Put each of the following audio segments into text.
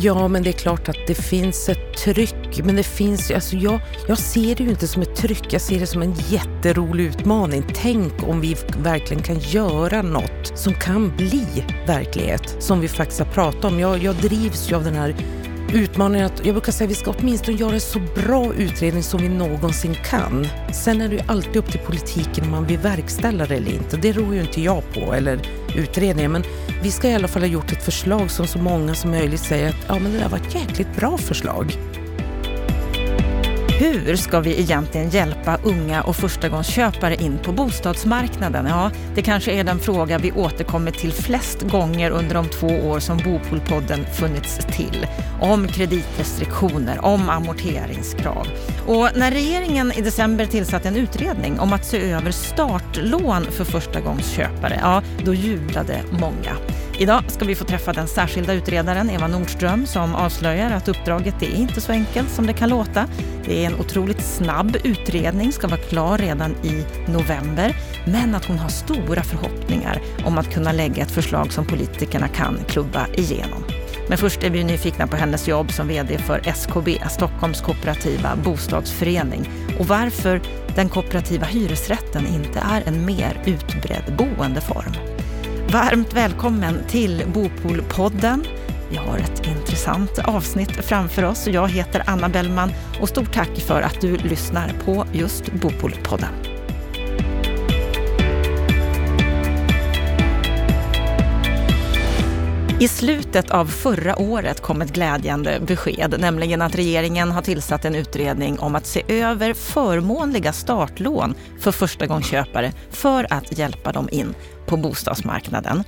Ja, men det är klart att det finns ett tryck. Men det finns alltså jag, jag ser det ju inte som ett tryck, jag ser det som en jätterolig utmaning. Tänk om vi verkligen kan göra något som kan bli verklighet, som vi faktiskt har pratat om. Jag, jag drivs ju av den här utmaningen att jag brukar säga att vi ska åtminstone göra en så bra utredning som vi någonsin kan. Sen är det ju alltid upp till politiken om man vill verkställa det eller inte. Det rår ju inte jag på, eller utredningen. Men vi ska i alla fall ha gjort ett förslag som så många som möjligt säger att ja, men det där var ett jäkligt bra förslag. Hur ska vi egentligen hjälpa unga och förstagångsköpare in på bostadsmarknaden? Ja, det kanske är den fråga vi återkommer till flest gånger under de två år som Bopolpodden funnits till. Om kreditrestriktioner, om amorteringskrav. Och när regeringen i december tillsatte en utredning om att se över startlån för förstagångsköpare, ja, då jublade många. Idag ska vi få träffa den särskilda utredaren Eva Nordström som avslöjar att uppdraget är inte så enkelt som det kan låta. Det är en otroligt snabb utredning, ska vara klar redan i november, men att hon har stora förhoppningar om att kunna lägga ett förslag som politikerna kan klubba igenom. Men först är vi nyfikna på hennes jobb som VD för SKB, Stockholms kooperativa bostadsförening, och varför den kooperativa hyresrätten inte är en mer utbredd boendeform. Varmt välkommen till Bopolpodden. Vi har ett intressant avsnitt framför oss. Jag heter Anna Bellman och stort tack för att du lyssnar på just Bopolpodden. I slutet av förra året kom ett glädjande besked, nämligen att regeringen har tillsatt en utredning om att se över förmånliga startlån för förstagångsköpare för att hjälpa dem in på bostadsmarknaden.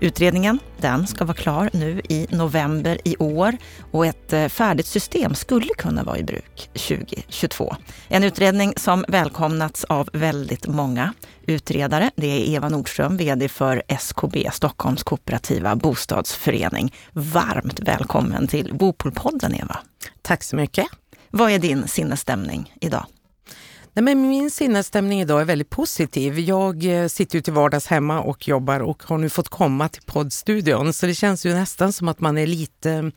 Utredningen den ska vara klar nu i november i år och ett eh, färdigt system skulle kunna vara i bruk 2022. En utredning som välkomnats av väldigt många utredare. Det är Eva Nordström, VD för SKB, Stockholms kooperativa bostadsförening. Varmt välkommen till Bopolpodden Eva. Tack så mycket. Vad är din sinnesstämning idag? Nej, men min sinnesstämning idag är väldigt positiv. Jag eh, sitter ju till vardags hemma och jobbar och har nu fått komma till poddstudion så det känns ju nästan som att man är lite mm,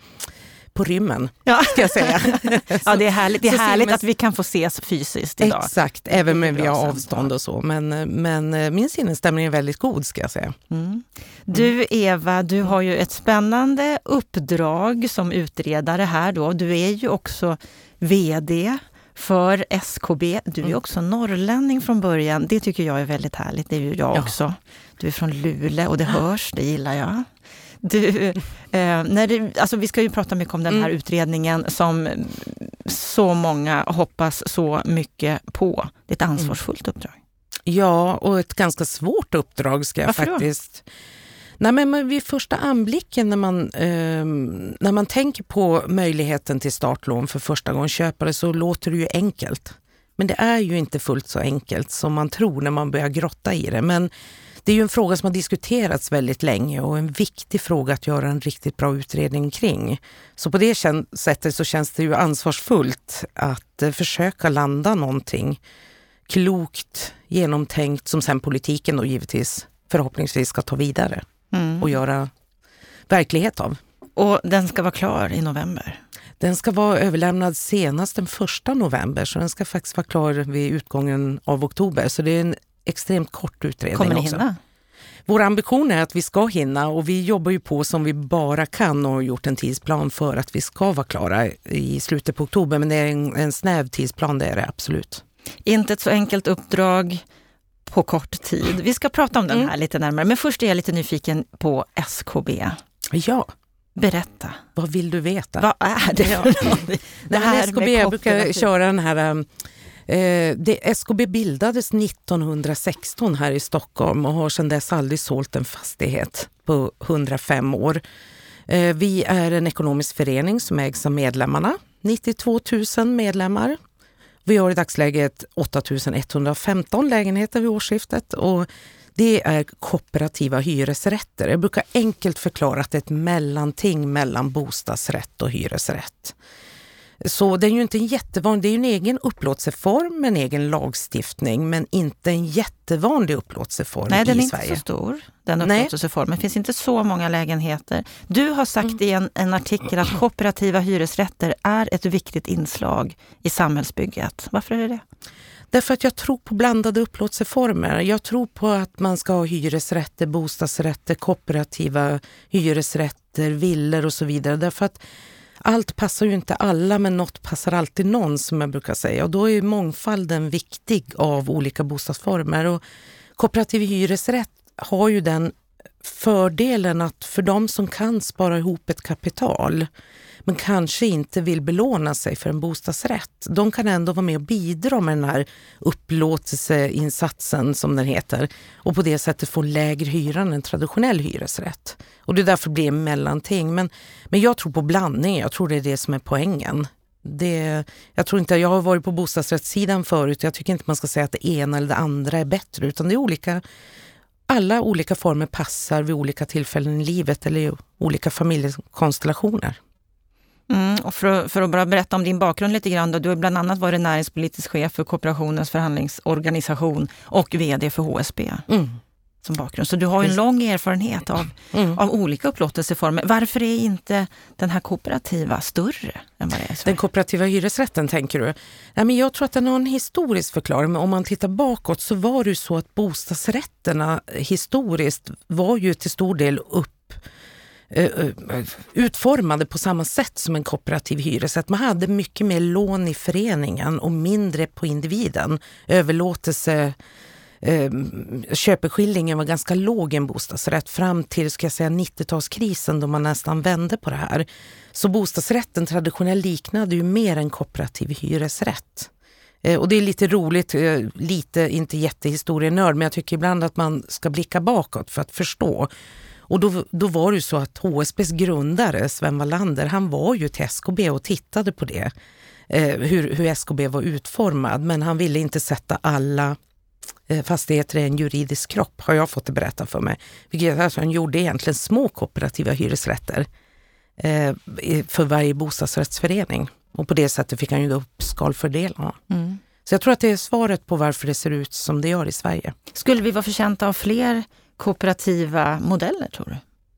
på rymmen, ja. ska jag säga. ja, det är härligt, det är härligt att vi kan få ses fysiskt idag. Exakt, även med via avstånd och så. Men, eh, men eh, min sinnesstämning är väldigt god, ska jag säga. Mm. Du Eva, du har ju ett spännande uppdrag som utredare här då. Du är ju också VD för SKB. Du är mm. också norrlänning från början. Det tycker jag är väldigt härligt. Det är ju jag ja. också. Du är från Luleå och det hörs, det gillar jag. Du, eh, när det, alltså vi ska ju prata mycket om den här mm. utredningen som så många hoppas så mycket på. Det är ett mm. ansvarsfullt uppdrag. Ja, och ett ganska svårt uppdrag ska jag Varför faktiskt då? Nej, men vid första anblicken när man, eh, när man tänker på möjligheten till startlån för förstagångsköpare så låter det ju enkelt. Men det är ju inte fullt så enkelt som man tror när man börjar grotta i det. Men det är ju en fråga som har diskuterats väldigt länge och en viktig fråga att göra en riktigt bra utredning kring. Så på det sättet så känns det ju ansvarsfullt att eh, försöka landa någonting klokt, genomtänkt som sen politiken då givetvis förhoppningsvis ska ta vidare mm. och göra verklighet av. Och den ska vara klar i november? Den ska vara överlämnad senast den första november, så den ska faktiskt vara klar vid utgången av oktober. Så det är en extremt kort utredning Kommer ni också. hinna? Vår ambition är att vi ska hinna och vi jobbar ju på som vi bara kan och har gjort en tidsplan för att vi ska vara klara i slutet på oktober. Men det är en, en snäv tidsplan, det är det absolut. Inte ett så enkelt uppdrag på kort tid. Vi ska prata om den mm. här lite närmare, men först är jag lite nyfiken på SKB. Ja. Berätta. Vad vill du veta? Vad är det för någonting? Det här SKB, jag brukar köra den här um, eh, det, SKB bildades 1916 här i Stockholm och har sedan dess aldrig sålt en fastighet på 105 år. Eh, vi är en ekonomisk förening som ägs av medlemmarna. 92 000 medlemmar vi har i dagsläget 8115 lägenheter vid årsskiftet och det är kooperativa hyresrätter. Jag brukar enkelt förklara att det är ett mellanting mellan bostadsrätt och hyresrätt. Så det är ju inte en jättevanlig, det är ju en egen upplåtelseform, en egen lagstiftning, men inte en jättevanlig upplåtelseform Nej, den i är Sverige. inte så stor, den upplåtelseformen. Det finns inte så många lägenheter. Du har sagt mm. i en, en artikel att kooperativa hyresrätter är ett viktigt inslag i samhällsbygget. Varför är det det? Därför att jag tror på blandade upplåtelseformer. Jag tror på att man ska ha hyresrätter, bostadsrätter, kooperativa hyresrätter, villor och så vidare. Därför att allt passar ju inte alla, men något passar alltid någon som jag brukar säga. Och då är mångfalden viktig av olika bostadsformer. Och kooperativ hyresrätt har ju den fördelen att för de som kan spara ihop ett kapital men kanske inte vill belåna sig för en bostadsrätt. De kan ändå vara med och bidra med den här upplåtelseinsatsen som den heter och på det sättet få lägre hyra än en traditionell hyresrätt. Och det är därför det blir en mellanting. Men, men jag tror på blandning, jag tror det är det som är poängen. Det, jag, tror inte, jag har varit på bostadsrättssidan förut, jag tycker inte man ska säga att det ena eller det andra är bättre utan det är olika alla olika former passar vid olika tillfällen i livet eller i olika familjekonstellationer. Mm, och för, för, att bara berätta om din bakgrund lite grann. Då, du har bland annat varit näringspolitisk chef för kooperationens förhandlingsorganisation och VD för HSB. Mm. Som bakgrund. Så du har en lång erfarenhet av, mm. av olika upplåtelseformer. Varför är inte den här kooperativa större än vad det är Den kooperativa hyresrätten tänker du? Nej, men jag tror att den har en historisk förklaring. Men om man tittar bakåt så var det ju så att bostadsrätterna historiskt var ju till stor del upp Eh, eh, utformade på samma sätt som en kooperativ hyresrätt. Man hade mycket mer lån i föreningen och mindre på individen. Överlåtelse eh, köpeskillingen var ganska låg i en bostadsrätt fram till ska jag säga, 90-talskrisen då man nästan vände på det här. Så bostadsrätten traditionellt liknade ju mer en kooperativ hyresrätt. Eh, och det är lite roligt, lite, inte jättehistorienörd, men jag tycker ibland att man ska blicka bakåt för att förstå. Och då, då var det så att HSBs grundare Sven Wallander, han var ju till SKB och tittade på det. Eh, hur, hur SKB var utformad, men han ville inte sätta alla eh, fastigheter i en juridisk kropp, har jag fått det berättat för mig. Vilket alltså, han gjorde egentligen små kooperativa hyresrätter eh, för varje bostadsrättsförening. Och på det sättet fick han ju upp skalfördelarna. Mm. Så jag tror att det är svaret på varför det ser ut som det gör i Sverige. Skulle vi vara förtjänta av fler kooperativa modeller tror du?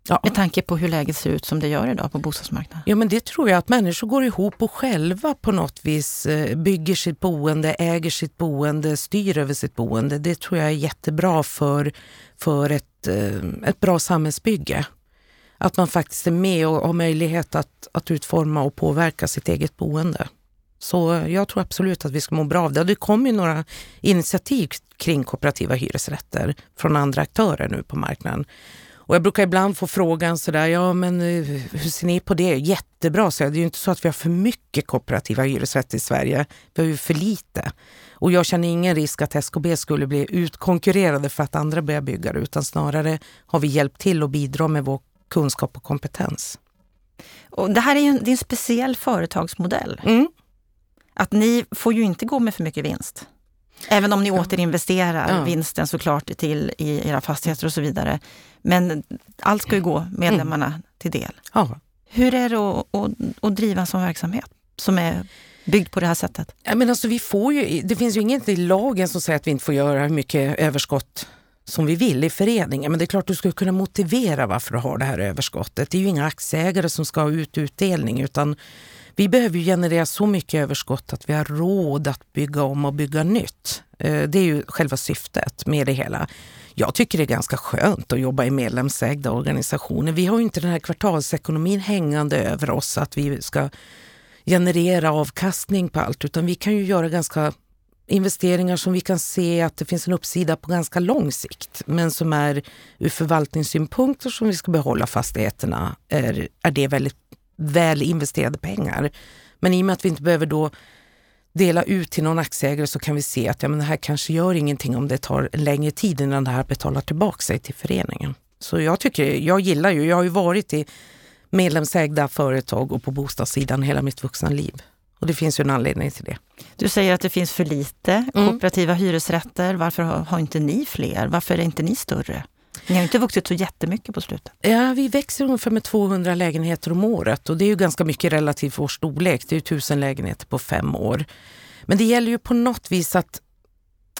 Ja. Med tanke på hur läget ser ut som det gör idag på bostadsmarknaden? Ja men det tror jag, att människor går ihop och själva på något vis eh, bygger sitt boende, äger sitt boende, styr över sitt boende. Det tror jag är jättebra för, för ett, eh, ett bra samhällsbygge. Att man faktiskt är med och har möjlighet att, att utforma och påverka sitt eget boende. Så jag tror absolut att vi ska må bra av det. Det kommer ju några initiativ kring kooperativa hyresrätter från andra aktörer nu på marknaden. Och jag brukar ibland få frågan sådär, ja men eh, hur ser ni på det? Jättebra, så det är ju inte så att vi har för mycket kooperativa hyresrätter i Sverige. Vi har ju för lite. Och jag känner ingen risk att SKB skulle bli utkonkurrerade för att andra börjar bygga det, utan snarare har vi hjälpt till att bidra med vår kunskap och kompetens. Och det här är ju en, en speciell företagsmodell. Mm att ni får ju inte gå med för mycket vinst. Även om ni ja. återinvesterar ja. vinsten såklart till i era fastigheter och så vidare. Men allt ska ju gå medlemmarna mm. till del. Ja. Hur är det att, att, att driva en sån verksamhet som är byggd på det här sättet? Ja, men alltså, vi får ju, det finns ju inget i lagen som säger att vi inte får göra hur mycket överskott som vi vill i föreningen. Men det är klart du ska kunna motivera varför du har det här överskottet. Det är ju inga aktieägare som ska ha ut utdelning utan vi behöver generera så mycket överskott att vi har råd att bygga om och bygga nytt. Eh, det är ju själva syftet med det hela. Jag tycker det är ganska skönt att jobba i medlemsägda organisationer. Vi har ju inte den här kvartalsekonomin hängande över oss att vi ska generera avkastning på allt utan vi kan ju göra ganska investeringar som vi kan se att det finns en uppsida på ganska lång sikt men som är ur förvaltningssynpunkt som vi ska behålla fastigheterna är, är det väldigt väl investerade pengar. Men i och med att vi inte behöver då dela ut till någon aktieägare så kan vi se att ja, men det här kanske gör ingenting om det tar längre tid innan det här betalar tillbaka sig till föreningen. Så jag tycker, jag gillar ju, jag har ju varit i medlemsägda företag och på bostadssidan hela mitt vuxna liv. Och det finns ju en anledning till det. Du säger att det finns för lite mm. kooperativa hyresrätter. Varför har, har inte ni fler? Varför är inte ni större? Ni har inte vuxit så jättemycket på slutet. Ja, vi växer ungefär med 200 lägenheter om året och det är ju ganska mycket relativt vår storlek. Det är ju tusen lägenheter på fem år. Men det gäller ju på något vis att,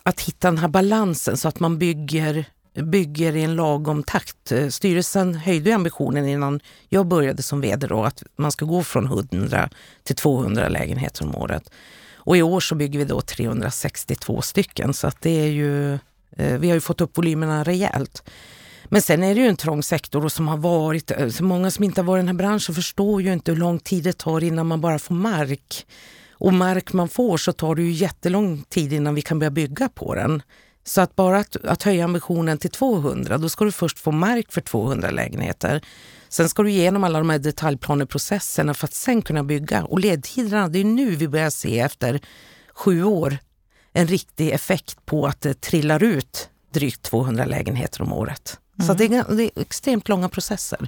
att hitta den här balansen så att man bygger bygger i en lagom takt. Styrelsen höjde ambitionen innan jag började som vd då, att man ska gå från 100 till 200 lägenheter om året. Och i år så bygger vi då 362 stycken så att det är ju, Eh, vi har ju fått upp volymerna rejält. Men sen är det ju en trång sektor och som har varit, eh, så många som inte har varit i den här branschen förstår ju inte hur lång tid det tar innan man bara får mark. Och mark man får så tar det ju jättelång tid innan vi kan börja bygga på den. Så att bara att, att höja ambitionen till 200, då ska du först få mark för 200 lägenheter. Sen ska du igenom alla de här detaljplaneprocesserna för att sen kunna bygga. Och ledtiderna, det är nu vi börjar se efter sju år en riktig effekt på att det trillar ut drygt 200 lägenheter om året. Mm. Så det är, det är extremt långa processer.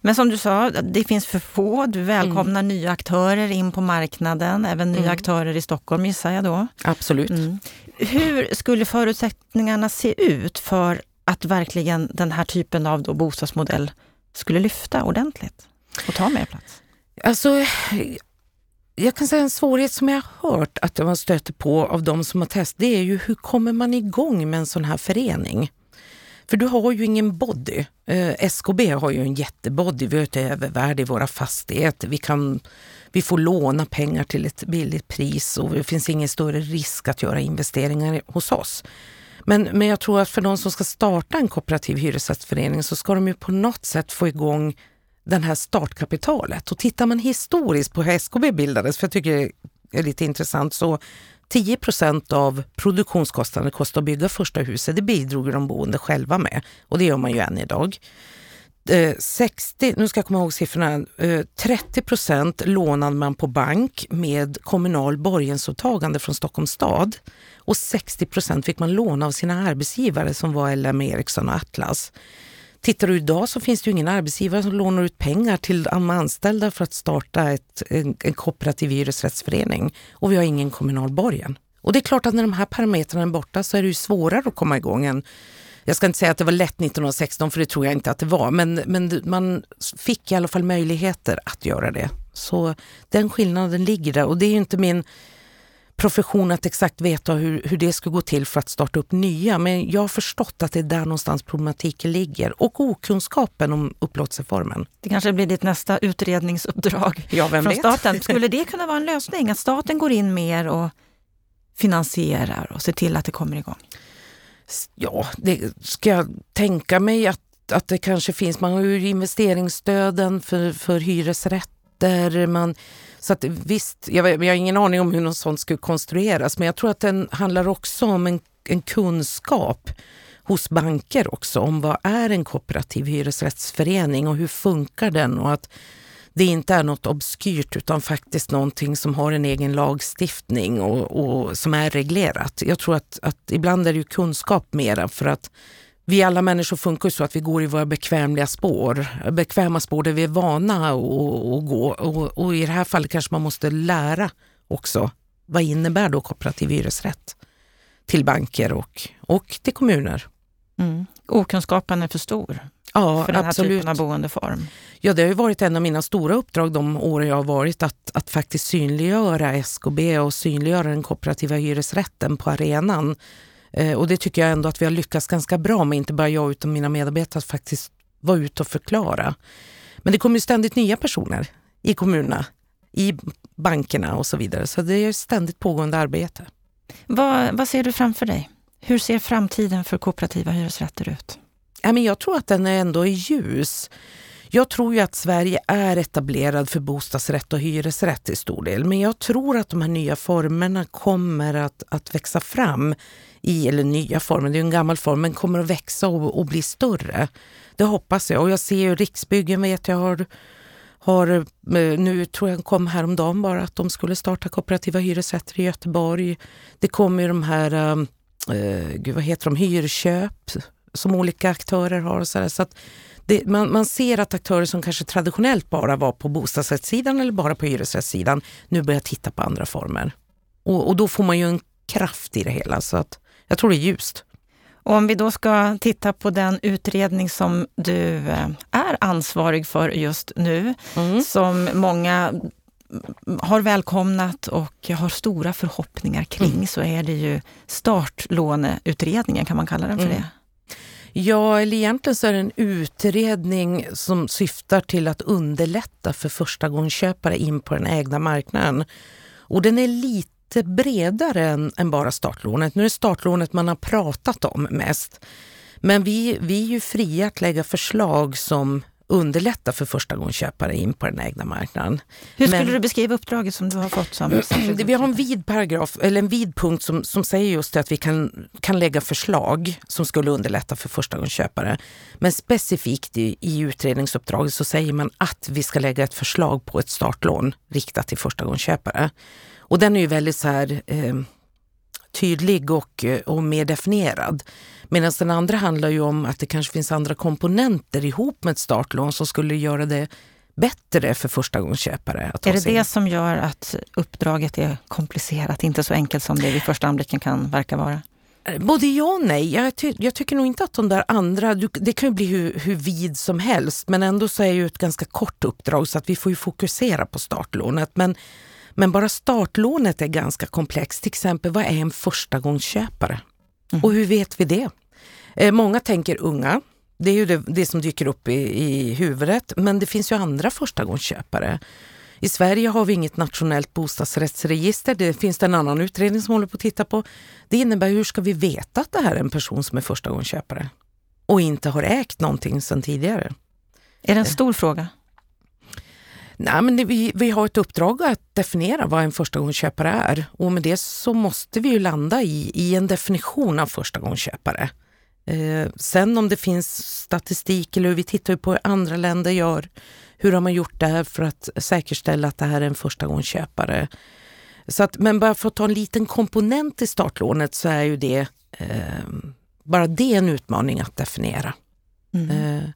Men som du sa, det finns för få. Du välkomnar mm. nya aktörer in på marknaden, även nya mm. aktörer i Stockholm gissar jag då. Absolut. Mm. Hur skulle förutsättningarna se ut för att verkligen den här typen av då bostadsmodell skulle lyfta ordentligt och ta mer plats? Alltså, jag kan säga en svårighet som jag har hört att man stöter på av de som har testat, det är ju hur kommer man igång med en sån här förening? För du har ju ingen body. Eh, SKB har ju en jättebody, vi har ett övervärde i våra fastigheter. Vi, kan, vi får låna pengar till ett billigt pris och det finns ingen större risk att göra investeringar hos oss. Men, men jag tror att för de som ska starta en kooperativ hyresrättsförening så ska de ju på något sätt få igång det här startkapitalet. Och tittar man historiskt på hur SKB bildades, för jag tycker det är lite intressant, så 10% av produktionskostnaden kostar att bygga första huset. Det bidrog de boende själva med och det gör man ju än idag. Eh, 60, nu ska jag komma ihåg siffrorna, eh, 30 procent lånade man på bank med kommunal borgensåtagande från Stockholms stad och 60 procent fick man låna av sina arbetsgivare som var LM Ericsson och Atlas. Tittar du idag så finns det ju ingen arbetsgivare som lånar ut pengar till de anställda för att starta ett, en, en kooperativ hyresrättsförening och vi har ingen kommunal borgen. Och det är klart att när de här parametrarna är borta så är det ju svårare att komma igång än jag ska inte säga att det var lätt 1916 för det tror jag inte att det var, men, men man fick i alla fall möjligheter att göra det. Så den skillnaden ligger där och det är inte min profession att exakt veta hur, hur det ska gå till för att starta upp nya. Men jag har förstått att det är där någonstans problematiken ligger och okunskapen om upplåtelseformen. Det kanske blir ditt nästa utredningsuppdrag ja, vem från vet? staten. Skulle det kunna vara en lösning? Att staten går in mer och finansierar och ser till att det kommer igång? Ja, det ska jag tänka mig att, att det kanske finns. Man har ju investeringsstöden för, för hyresrätter. Man, så att visst, jag, jag har ingen aning om hur något sånt skulle konstrueras men jag tror att den handlar också om en, en kunskap hos banker också om vad är en kooperativ hyresrättsförening och hur funkar den och att det inte är något obskyrt utan faktiskt någonting som har en egen lagstiftning och, och som är reglerat. Jag tror att, att ibland är det ju kunskap mera för att vi alla människor funkar så att vi går i våra bekvämliga spår, bekväma spår där vi är vana att gå. Och, och, i det här fallet kanske man måste lära också. Vad innebär då kooperativ hyresrätt? Till banker och, och till kommuner. Mm. Okunskapen är för stor ja, för den absolut. här typen av boendeform. Ja, det har varit en av mina stora uppdrag de år jag har varit att, att faktiskt synliggöra SKB och synliggöra den kooperativa hyresrätten på arenan och det tycker jag ändå att vi har lyckats ganska bra med, inte bara jag utan mina medarbetare, att faktiskt vara ute och förklara. Men det kommer ju ständigt nya personer i kommunerna, i bankerna och så vidare. Så det är ständigt pågående arbete. Vad, vad ser du framför dig? Hur ser framtiden för kooperativa hyresrätter ut? Jag tror att den är ändå är ljus. Jag tror ju att Sverige är etablerad för bostadsrätt och hyresrätt i stor del. Men jag tror att de här nya formerna kommer att, att växa fram i, eller nya former, det är en gammal form, men kommer att växa och, och bli större. Det hoppas jag. Och jag ser ju Riksbyggen vet jag har har, eh, nu tror jag kom häromdagen bara att de skulle starta kooperativa hyresrätter i Göteborg. Det kommer ju de här, äh, gud vad heter de, hyrköp som olika aktörer har. Och så, där. så att det, man, man, ser att aktörer som kanske traditionellt bara var på bostadsrättssidan eller bara på hyresrättssidan nu börjar titta på andra former. Och, och då får man ju en kraft i det hela. Så att jag tror det är ljust. Och om vi då ska titta på den utredning som du eh, är ansvarig för just nu, mm. som många har välkomnat och har stora förhoppningar kring, mm. så är det ju startlåneutredningen, kan man kalla den för mm. det? Ja, eller egentligen så är det en utredning som syftar till att underlätta för förstagångsköpare in på den ägda marknaden. Och den är lite bredare än, än bara startlånet. Nu är det startlånet man har pratat om mest. Men vi, vi är ju fria att lägga förslag som underlätta för förstagångsköpare in på den ägda marknaden. Hur skulle Men, du beskriva uppdraget som du har fått? Som vi har en vid paragraf, eller en vid punkt som, som säger just att vi kan, kan lägga förslag som skulle underlätta för förstagångsköpare. Men specifikt i, i utredningsuppdraget så säger man att vi ska lägga ett förslag på ett startlån riktat till förstagångsköpare. Och den är ju väldigt så här eh, tydlig och, eh, och mer definierad. Medan den andra handlar ju om att det kanske finns andra komponenter ihop med ett startlån som skulle göra det bättre för förstagångsköpare. Att är det det som gör att uppdraget är komplicerat, inte så enkelt som det vid första anblicken kan verka vara? Eh, både ja och nej. Jag, ty jag, tycker nog inte att de där andra, det kan ju bli hur, hur vid som helst, men ändå så är ju ett ganska kort uppdrag så att vi får ju fokusera på startlånet. Men men bara startlånet är ganska komplext. Till exempel, vad är en förstagångsköpare? Mm. Och hur vet vi det? Eh, många tänker unga. Det är ju det, det som dyker upp i, i huvudet. Men det finns ju andra förstagångsköpare. I Sverige har vi inget nationellt bostadsrättsregister. Det finns det en annan utredning som håller på att titta på. Det innebär hur ska vi veta att det här är en person som är förstagångsköpare och inte har ägt någonting sedan tidigare? Är det en stor fråga? Nej, men vi, vi har ett uppdrag att definiera vad en förstagångsköpare är och med det så måste vi ju landa i, i en definition av förstagångsköpare. Eh, sen om det finns statistik eller vi tittar på hur andra länder gör. Hur har man gjort det för att säkerställa att det här är en förstagångsköpare? Så att, men bara för att ta en liten komponent i startlånet så är ju det eh, bara det en utmaning att definiera. Mm. Eh,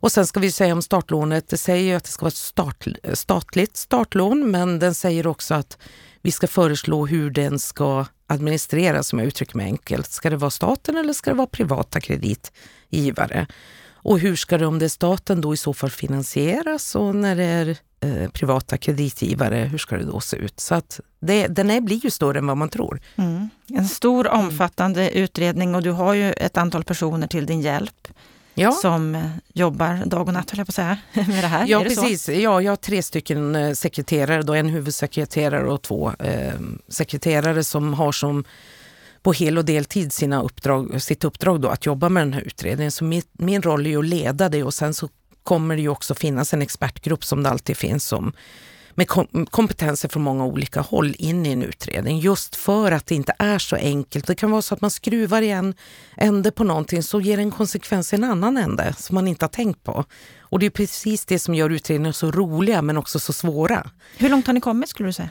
och sen ska vi säga om startlånet, det säger ju att det ska vara ett start, statligt startlån, men den säger också att vi ska föreslå hur den ska administrera, som jag uttrycker mig enkelt. Ska det vara staten eller ska det vara privata kreditgivare? Och hur ska det, om det är staten, då i så fall finansieras och när det är eh, privata kreditgivare, hur ska det då se ut? Så att det, den är, blir ju större än vad man tror. Mm. En stor omfattande utredning och du har ju ett antal personer till din hjälp ja. som eh, jobbar dag och natt, höll jag på att säga, med det här. Ja, precis. Ja, jag har tre stycken eh, sekreterare, då, en huvudsekreterare och två eh, sekreterare som har som på hel och deltid sina uppdrag, sitt uppdrag då, att jobba med den här utredningen. Så min, min roll är att leda det och sen så kommer det ju också finnas en expertgrupp som det alltid finns som med kompetenser från många olika håll in i en utredning. Just för att det inte är så enkelt. Det kan vara så att man skruvar i en ände på någonting så ger det en konsekvens i en annan ände som man inte har tänkt på. Och det är precis det som gör utredningar så roliga men också så svåra. Hur långt har ni kommit skulle du säga?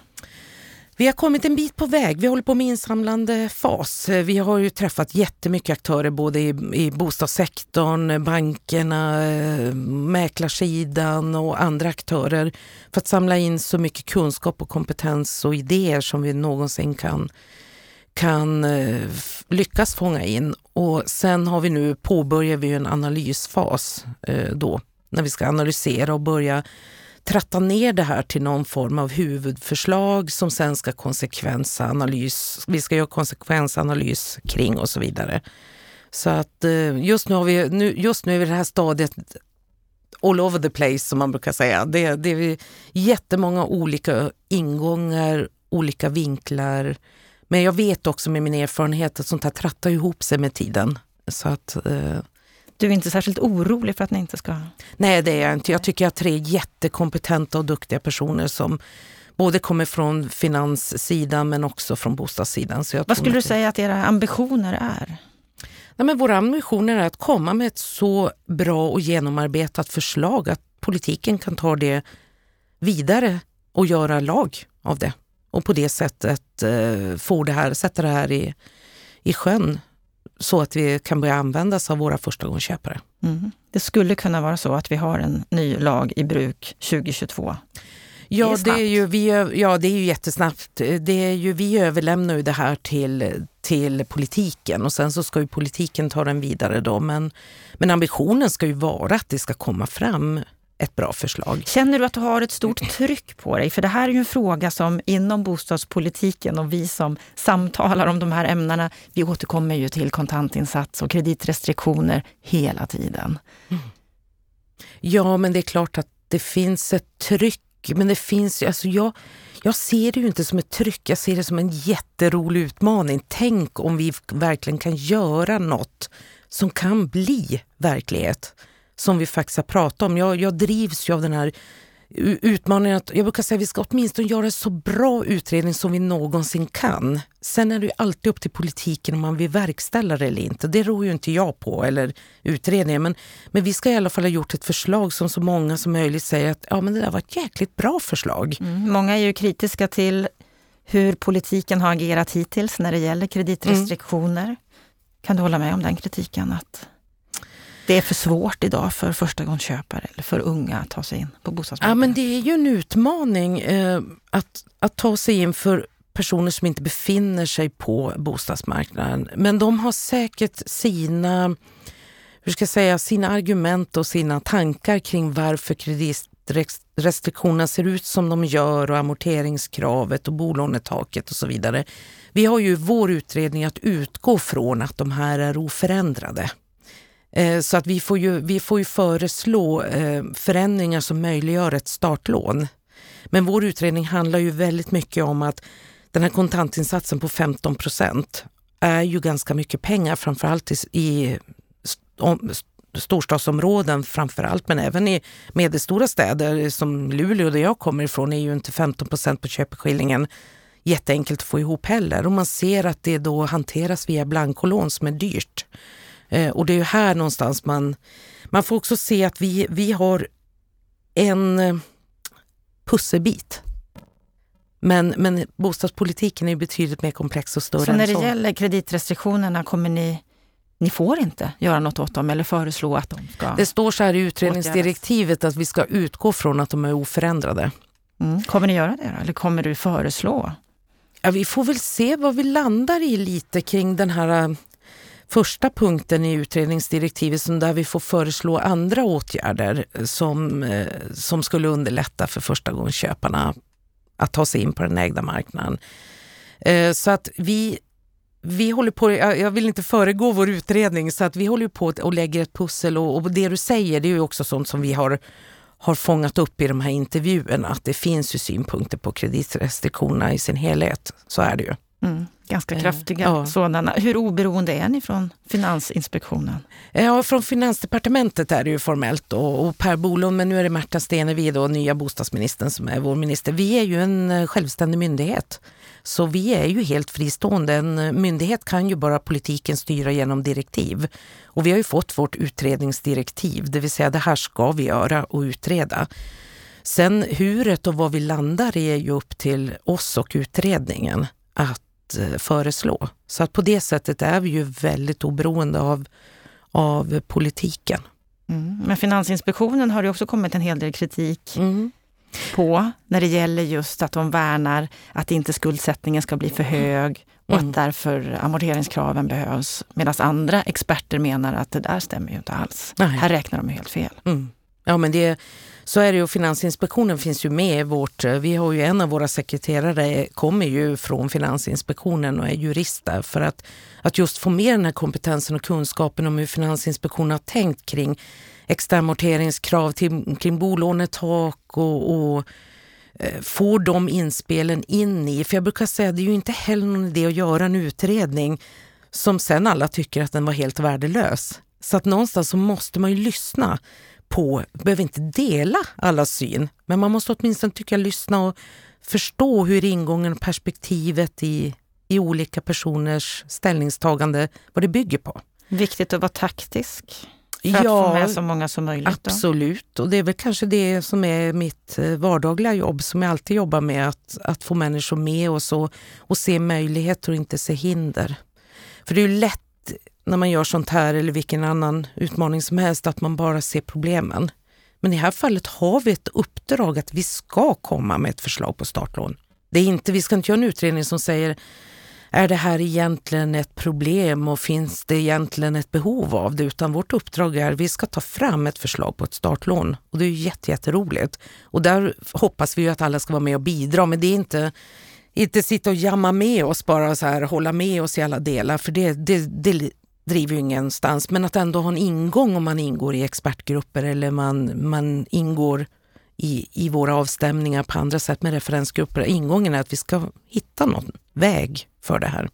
Vi har kommit en bit på väg. Vi håller på med insamlande fas. Vi har ju träffat jättemycket aktörer både i, i bostadssektorn, bankerna, eh, mäklarsidan och andra aktörer för att samla in så mycket kunskap och kompetens och idéer som vi någonsin kan, kan eh, lyckas fånga in. Och sen har vi nu påbörjar vi en analysfas eh, då när vi ska analysera och börja tratta ner det här till någon form av huvudförslag som sen ska konsekvensanalys, vi ska göra konsekvensanalys kring och så vidare. Så att eh, just nu, har vi, nu, just nu är vi i det här stadiet all over the place som man brukar säga. Det, det är jättemånga olika ingångar, olika vinklar. Men jag vet också med min erfarenhet att sånt här trattar ihop sig med tiden. Så att eh, du är inte särskilt orolig för att ni inte ska... Nej, det är jag inte. Jag tycker att tre jättekompetenta och duktiga personer som både kommer från finanssidan men också från bostadssidan. Så Vad skulle du säga att era ambitioner är? Nej, men våra ambitioner är att komma med ett så bra och genomarbetat förslag att politiken kan ta det vidare och göra lag av det. Och på det sättet eh, få det här, sätta det här i, i sjön så att vi kan börja användas av våra förstagångsköpare. Mm. Det skulle kunna vara så att vi har en ny lag i bruk 2022. Ja, det är, det är ju, vi, ja, det är ju jättesnabbt. Det är ju, vi överlämnar ju det här till, till politiken och sen så ska ju politiken ta den vidare då. Men, men ambitionen ska ju vara att det ska komma fram ett bra förslag. Känner du att du har ett stort tryck på dig? För det här är ju en fråga som inom bostadspolitiken och vi som samtalar om de här ämnena, vi återkommer ju till kontantinsats och kreditrestriktioner hela tiden. Mm. Ja, men det är klart att det finns ett tryck. Men det finns alltså jag, jag ser det ju inte som ett tryck, jag ser det som en jätterolig utmaning. Tänk om vi verkligen kan göra något som kan bli verklighet som vi faktiskt har pratat om. Jag, jag drivs ju av den här utmaningen att jag brukar säga att vi ska åtminstone göra en så bra utredning som vi någonsin kan. Sen är det ju alltid upp till politiken om man vill verkställa det eller inte. Det rår ju inte jag på, eller utredningen. Men, men vi ska i alla fall ha gjort ett förslag som så många som möjligt säger att ja, men det där var ett jäkligt bra förslag. Mm. Många är ju kritiska till hur politiken har agerat hittills när det gäller kreditrestriktioner. Mm. Kan du hålla med om den kritiken? att det är för svårt idag för förstagångsköpare eller för unga att ta sig in på bostadsmarknaden? Ja, men det är ju en utmaning eh, att, att ta sig in för personer som inte befinner sig på bostadsmarknaden. Men de har säkert sina, hur ska jag säga, sina argument och sina tankar kring varför kreditrestriktionerna ser ut som de gör och amorteringskravet och bolånetaket och så vidare. Vi har ju vår utredning att utgå från att de här är oförändrade. Eh, så att vi får ju, vi får ju föreslå eh, förändringar som möjliggör ett startlån. Men vår utredning handlar ju väldigt mycket om att den här kontantinsatsen på 15 procent är ju ganska mycket pengar, framförallt i storstadsområden framförallt, men även i medelstora städer som Luleå där jag kommer ifrån är ju inte 15 procent på köpeskillingen jätteenkelt att få ihop heller. Och man ser att det då hanteras via blankolån som är dyrt. Eh, och det är ju här någonstans man, man får också se att vi, vi har en eh, pusselbit. Men, men bostadspolitiken är betydligt mer komplex och större Så när det så. gäller kreditrestriktionerna kommer ni ni får inte göra något åt dem eller föreslå att de ska Det står så här i utredningsdirektivet att vi ska utgå från att de är oförändrade. Mm. Kommer ni göra det då? eller kommer du föreslå? Ja, vi får väl se vad vi landar i lite kring den här första punkten i utredningsdirektivet som där vi får föreslå andra åtgärder som, eh, som skulle underlätta för förstagångsköparna att ta sig in på den ägda marknaden. Eh, så att vi, vi håller på, jag vill inte föregå vår utredning, så att vi håller på och lägger ett pussel och, och det du säger det är ju också sånt som vi har har fångat upp i de här intervjuerna, att det finns ju synpunkter på kreditrestriktionerna i sin helhet. Så är det ju. Mm, ganska eh, kraftiga ja. sådana. Hur oberoende är ni från Finansinspektionen? Ja, från Finansdepartementet är det ju formellt och, och Per Bolund, men nu är det Märta Stenevi, då, nya bostadsministern, som är vår minister. Vi är ju en eh, självständig myndighet. Så vi är ju helt fristående. En eh, myndighet kan ju bara politiken styra genom direktiv. Och vi har ju fått vårt utredningsdirektiv, det vill säga det här ska vi göra och utreda. Sen huret och vad vi landar i är ju upp till oss och utredningen att Eh, föreslå. Så att på det sättet är vi ju väldigt oberoende av, av politiken. Mm. Men Finansinspektionen har det också kommit en hel del kritik mm. på när det gäller just att de värnar att inte skuldsättningen ska bli för hög och mm. att därför amorteringskraven behövs. Medan andra experter menar att det där stämmer ju inte alls. Nej. Här räknar de helt fel. Mm. Ja men det, så är det ju. Finansinspektionen finns ju med i vårt... Eh, vi har ju en av våra sekreterare kommer ju från Finansinspektionen och är jurist där för att, att just få med den här kompetensen och kunskapen om hur Finansinspektionen har tänkt kring externamorteringskrav kring bolånetak och, och eh, få de inspelen in i. För jag brukar säga att det är ju inte heller någon idé att göra en utredning som sen alla tycker att den var helt värdelös. Så att någonstans så måste man ju lyssna på, behöver inte dela alla syn, men man måste åtminstone tycka lyssna och förstå hur ingången och perspektivet i, i olika personers ställningstagande, vad det bygger på. Viktigt att vara taktisk för ja, att få med så många som möjligt? Absolut, då? och det är väl kanske det som är mitt eh, vardagliga jobb som jag alltid jobbar med, att, att få människor med oss och, och se möjligheter och inte se hinder. För det är ju lätt när man gör sånt här eller vilken annan utmaning som helst, att man bara ser problemen. Men i det här fallet har vi ett uppdrag att vi ska komma med ett förslag på startlån. Det är inte, vi ska inte göra en utredning som säger är det här egentligen ett problem och finns det egentligen ett behov av det? Utan vårt uppdrag är att vi ska ta fram ett förslag på ett startlån och det är jätteroligt. Och där hoppas vi att alla ska vara med och bidra, men det är inte inte sitta och jamma med oss bara så här, hålla med oss i alla delar, för det, det, det driver ju ingenstans. Men att ändå ha en ingång om man ingår i expertgrupper eller man, man ingår i, i våra avstämningar på andra sätt med referensgrupper. Ingången är att vi ska hitta någon väg för det här.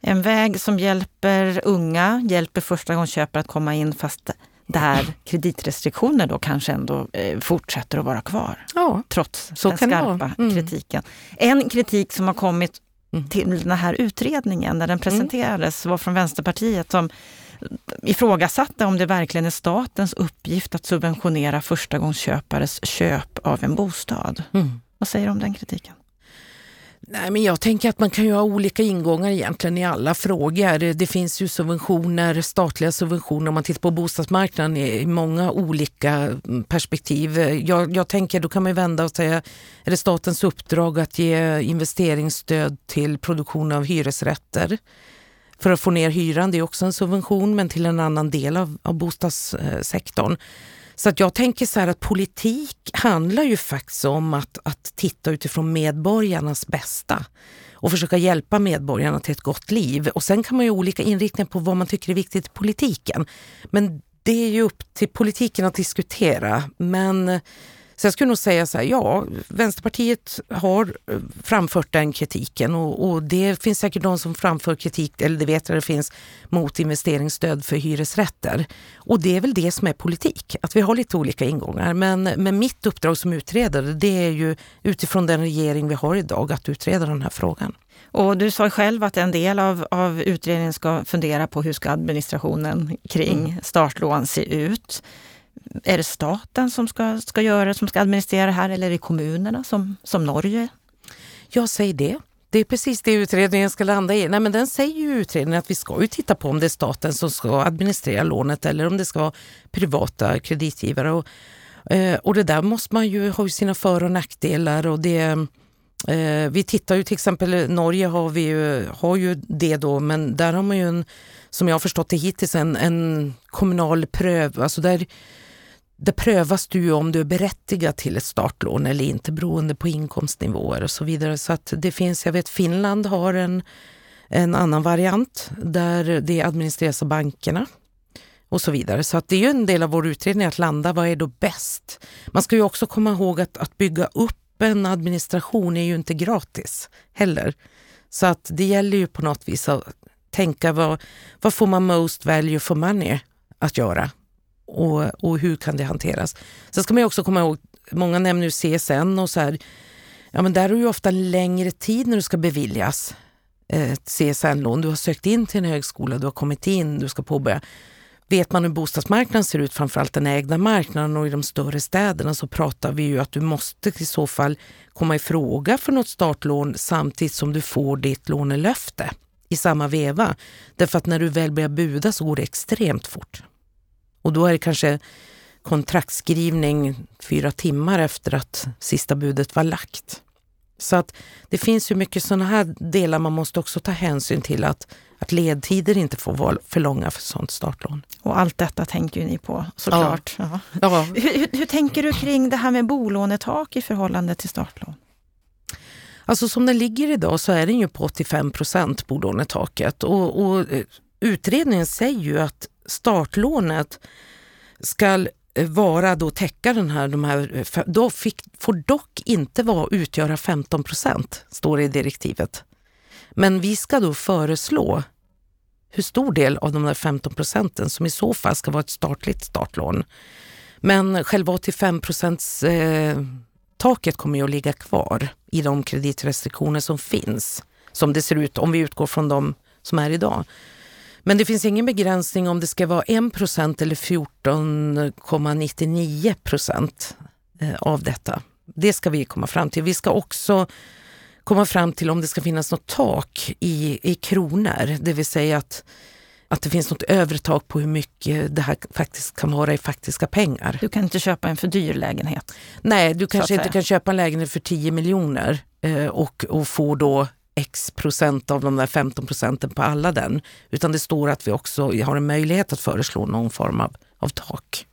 En väg som hjälper unga, hjälper förstagångsköpare att komma in fast där kreditrestriktioner då kanske ändå eh, fortsätter att vara kvar. Ja, trots den skarpa mm. kritiken. En kritik som har kommit mm. Till den här utredningen när den mm. presenterades var från Vänsterpartiet som ifrågasatte om det verkligen är statens uppgift att subventionera förstagångsköpares köp av en bostad. Mm. Vad säger du om den kritiken? Nej, men jag tänker att man kan ju ha olika ingångar egentligen i alla frågor. Det finns ju subventioner, statliga subventioner om man tittar på bostadsmarknaden i många olika mm, perspektiv. Jag, jag tänker då kan man vända och säga, är det statens uppdrag att ge investeringsstöd till produktion av hyresrätter? För att få ner hyran, det är också en subvention men till en annan del av, av bostadssektorn. Så att jag tänker så här att politik handlar ju faktiskt om att, att titta utifrån medborgarnas bästa och försöka hjälpa medborgarna till ett gott liv. Och sen kan man ju ha olika inriktningar på vad man tycker är viktigt i politiken. Men det är ju upp till politiken att diskutera. Men så jag skulle nog säga så här, ja, Vänsterpartiet har eh, framfört den kritiken och, och, det finns säkert de som framför kritik, eller det vet jag det finns, mot investeringsstöd för hyresrätter. Och det är väl det som är politik, att vi har lite olika ingångar. Men, men mitt uppdrag som utredare, det är ju utifrån den regering vi har idag att utreda den här frågan. Och du sa själv att en del av, av utredningen ska fundera på hur ska administrationen kring mm. startlån se ut är det staten som ska, ska göra som ska administrera det här eller är det kommunerna som, som Norge? Jag säger det. Det är precis det utredningen ska landa i. Nej, men den säger ju utredningen att vi ska ju titta på om det är staten som ska administrera lånet eller om det ska vara privata kreditgivare. Och, eh, och det där måste man ju ha sina för och nackdelar. Och det, eh, vi tittar ju till exempel, Norge har, vi ju, har ju det då, men där har man ju en, som jag har förstått det hittills, en, en kommunal pröv, alltså där det prövas du om du är berättigad till ett startlån eller inte beroende på inkomstnivåer och så vidare. Så att det finns, jag vet Finland har en, en annan variant där det administreras av bankerna och så vidare. Så att det är ju en del av vår utredning att landa, vad är då bäst? Man ska ju också komma ihåg att, att bygga upp en administration är ju inte gratis heller. Så att det gäller ju på något vis att tänka vad, vad får man most value for money att göra? Och, och hur kan det hanteras? Sen ska man också komma ihåg, många nämner ju CSN och så här, ja men där är ju ofta längre tid när du ska beviljas eh, ett CSN-lån. Du har sökt in till en högskola, du har kommit in, du ska påbörja. Vet man hur bostadsmarknaden ser ut, framförallt den ägda marknaden och i de större städerna så pratar vi ju att du måste i så fall komma i fråga för något startlån samtidigt som du får ditt lånelöfte i samma veva. Därför att när du väl börjar buda så går det extremt fort. Och då är det kanske kontraktskrivning fyra timmar efter att sista budet var lagt. Så att det finns ju mycket sådana här delar man måste också ta hänsyn till att, att ledtider inte får vara för långa för sådant startlån. Och allt detta tänker ju ni på såklart. Ja. Ja. ja. Hur, hur, tänker du kring det här med bolånetak i förhållande till startlån? Alltså som den ligger idag så är den ju på 85 procent bolånetaket och, och eh, utredningen säger ju att startlånet ska eh, vara då täcka den här, de här eh, då fick, får dock inte vara, utgöra 15 procent, står det i direktivet. Men vi ska då föreslå hur stor del av de där 15 procenten som i så fall ska vara ett statligt startlån. Men själva 85 procents eh, taket kommer ju att ligga kvar i de kreditrestriktioner som finns, som det ser ut om vi utgår från de som är idag. Men det finns ingen begränsning om det ska vara 1 eller 14,99 procent eh, av detta. Det ska vi komma fram till. Vi ska också komma fram till om det ska finnas något tak i, i kronor, det vill säga att att det finns något övre tak på hur mycket det här faktiskt kan vara i faktiska pengar. Du kan inte köpa en för dyr lägenhet? Nej, du kanske inte kan köpa en lägenhet för 10 miljoner eh, och, och få då x procent av de där 15 procenten på alla den. Utan det står att vi också har en möjlighet att föreslå någon form av, av tak.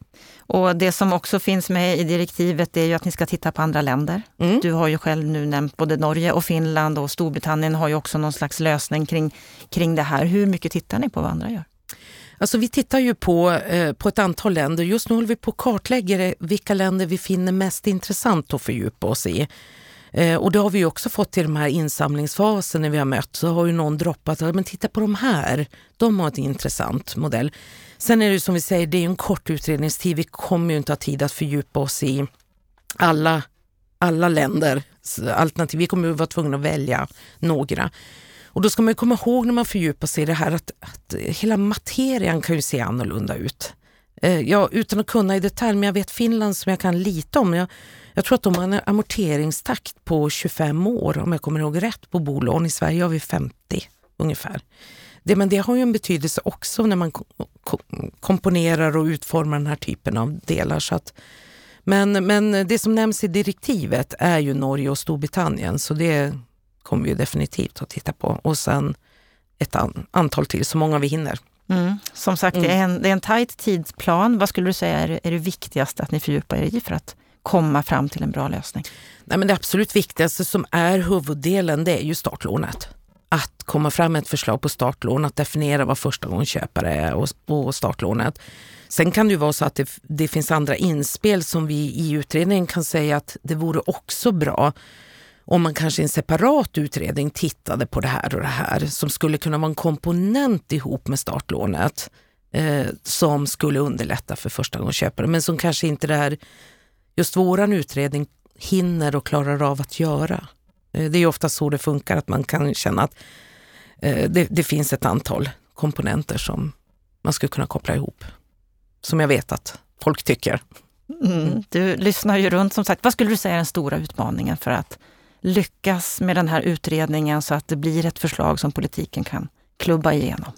Och det som också finns med i direktivet är ju att ni ska titta på andra länder. Mm. Du har ju själv nu nämnt både Norge och Finland och Storbritannien har ju också någon slags lösning kring, kring det här. Hur mycket tittar ni på vad andra gör? Alltså vi tittar ju på, eh, på ett antal länder. Just nu håller vi på att kartlägga vilka länder vi finner mest intressant att fördjupa oss i. Eh, och det har vi också fått i de här insamlingsfasen när vi har mött. Så har ju någon droppat, men titta på de här, de har en intressant modell. Sen är det som vi säger, det är en kort utredningstid. Vi kommer ju inte ha tid att fördjupa oss i alla, alla länder alternativ. Vi kommer att vara tvungna att välja några. Och då ska man komma ihåg när man fördjupar sig i det här att, att hela materian kan ju se annorlunda ut. Eh, ja, utan att kunna i detalj, men jag vet Finland som jag kan lite om. Jag, jag tror att de har en amorteringstakt på 25 år om jag kommer ihåg rätt på bolån. I Sverige har vi 50 ungefär. Det, men det har ju en betydelse också när man komponerar och utformar den här typen av delar. Så att, men, men det som nämns i direktivet är ju Norge och Storbritannien så det kommer vi definitivt att titta på. Och sen ett an, antal till, så många vi hinner. Mm. Som sagt, mm. det, är en, det är en tajt tidsplan. Vad skulle du säga är, är det viktigaste att ni fördjupar er i för att komma fram till en bra lösning? Nej, men det absolut viktigaste som är huvuddelen det är ju startlånet. Att komma fram med ett förslag på startlån, att definiera vad förstagångsköpare är och, och startlånet. Sen kan det ju vara så att det, det finns andra inspel som vi i utredningen kan säga att det vore också bra om man kanske i en separat utredning tittade på det här och det här som skulle kunna vara en komponent ihop med startlånet eh, som skulle underlätta för förstagångsköpare men som kanske inte det här, just våran utredning hinner och klarar av att göra. Eh, det är ofta så det funkar, att man kan känna att eh, det, det, finns ett antal komponenter som man skulle kunna koppla ihop. Som jag vet att folk tycker. Mm. Du lyssnar ju runt som sagt. Vad skulle du säga är den stora utmaningen för att lyckas med den här utredningen så att det blir ett förslag som politiken kan klubba igenom?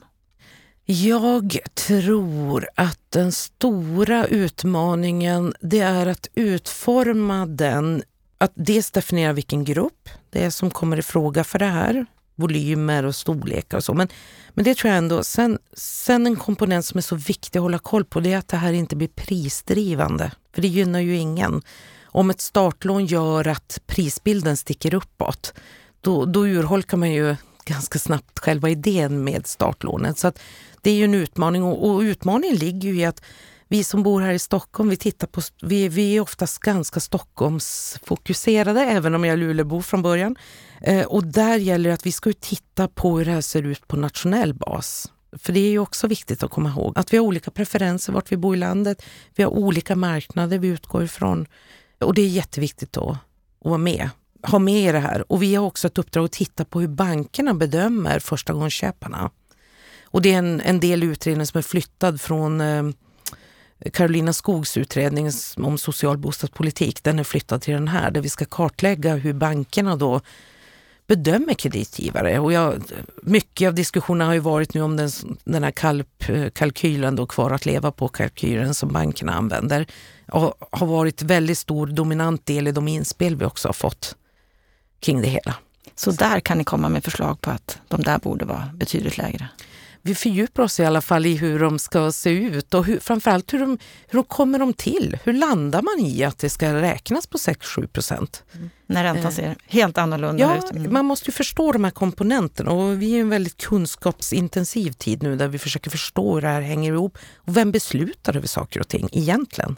Jag tror att den stora utmaningen det är att utforma den, att dels definiera vilken grupp det är som kommer i fråga för det här, volymer och storlekar och så. Men, men det tror jag ändå, sen, sen en komponent som är så viktig att hålla koll på det är att det här inte blir prisdrivande, för det gynnar ju ingen. Om ett startlån gör att prisbilden sticker uppåt, då, då urholkar man ju ganska snabbt själva idén med startlånet. Så att det är ju en utmaning och, och utmaningen ligger ju i att vi som bor här i Stockholm, vi, tittar på, vi, vi är oftast ganska Stockholmsfokuserade, även om jag är Luleåbo från början. Eh, och där gäller det att vi ska titta på hur det här ser ut på nationell bas. För det är ju också viktigt att komma ihåg att vi har olika preferenser vart vi bor i landet. Vi har olika marknader vi utgår ifrån. Och det är jätteviktigt då att vara med, ha med i det här. Och vi har också ett uppdrag att titta på hur bankerna bedömer förstagångsköparna. Och det är en, en del utredning som är flyttad från eh, Carolina Skogs utredning om social bostadspolitik. Den är flyttad till den här där vi ska kartlägga hur bankerna då bedömer kreditgivare. Och jag, mycket av diskussionen har ju varit nu om den, den här kalp, eh, kalkylen, då, kvar att leva på-kalkylen som bankerna använder. Och har varit väldigt stor dominant del i de inspel vi också har fått kring det hela. Så där kan ni komma med förslag på att de där borde vara betydligt lägre? vi fördjupar oss i alla fall i hur de ska se ut och hur, framförallt hur de, hur de kommer de till. Hur landar man i att det ska räknas på 6-7 procent? Mm. När räntan ser helt annorlunda ja, ut. Mm. Man måste ju förstå de här komponenterna och vi är i en väldigt kunskapsintensiv tid nu där vi försöker förstå hur det här hänger ihop. Och vem beslutar över saker och ting egentligen?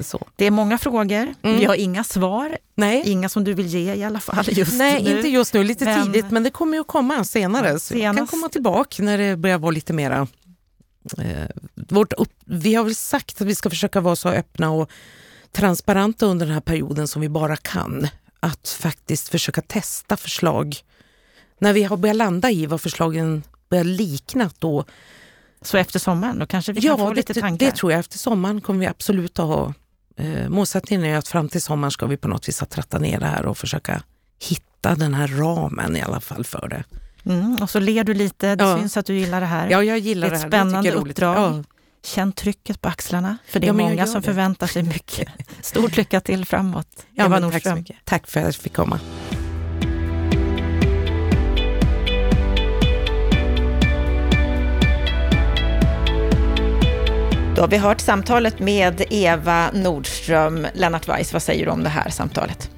Så. Det är många frågor, mm. vi har inga svar. Nej. Inga som du vill ge i alla fall just Nej, nu. inte just nu, lite men, tidigt, men det kommer ju att komma senare. Så vi kan komma tillbaka när det börjar vara lite mera... Eh, vårt upp, vi har väl sagt att vi ska försöka vara så öppna och transparenta under den här perioden som vi bara kan. Att faktiskt försöka testa förslag. När vi har börjat landa i vad förslagen börjar likna, då så efter sommaren, då kanske vi kan ja, få lite tankar? det tror jag. Efter sommaren kommer vi absolut att ha... Eh, målsättningen är att fram till sommaren ska vi på något vis tratta ner det här och försöka hitta den här ramen i alla fall för det. Mm, och så ler du lite, det ja. syns att du gillar det här. Ja, jag gillar Ett det här. spännande uppdrag. Ja. Känn trycket på axlarna, för det är ja, många som det. förväntar sig mycket. Stort lycka till framåt. Ja, Eva Nordström. Tack, tack för att jag fick komma. Då har vi hört samtalet med Eva Nordström. Lennart Weiss, vad säger du om det här samtalet?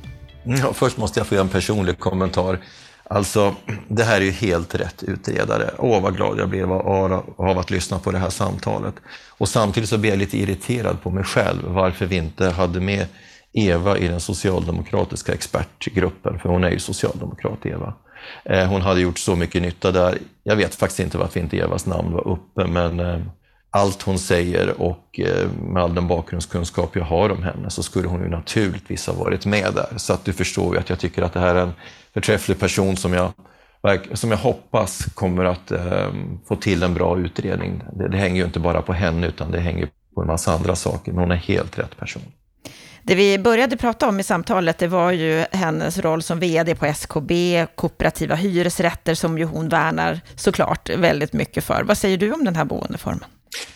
Mm, ja, först måste jag få göra en personlig kommentar. Alltså, det här är ju helt rätt utredare. Åh, vad glad jag blev av att lyssna på det här samtalet. Och samtidigt så blir jag lite irriterad på mig själv varför vi inte hade med Eva i den socialdemokratiska expertgruppen, för hon är ju socialdemokrat, Eva. Eh, hon hade gjort så mycket nytta där. Jag vet faktiskt inte varför inte Evas namn var uppe, men eh, allt hon säger och eh, med all den bakgrundskunskap jag har om henne så skulle hon ju naturligtvis ha varit med där. Så att du förstår ju att jag tycker att det här är en förträfflig person som jag, som jag hoppas kommer att ehm, få till en bra utredning. Det, det hänger ju inte bara på henne utan det hänger på en massa andra saker, men hon är helt rätt person. Det vi började prata om i samtalet, det var ju hennes roll som vd på SKB, kooperativa hyresrätter, som ju hon värnar såklart väldigt mycket för. Vad säger du om den här boendeformen?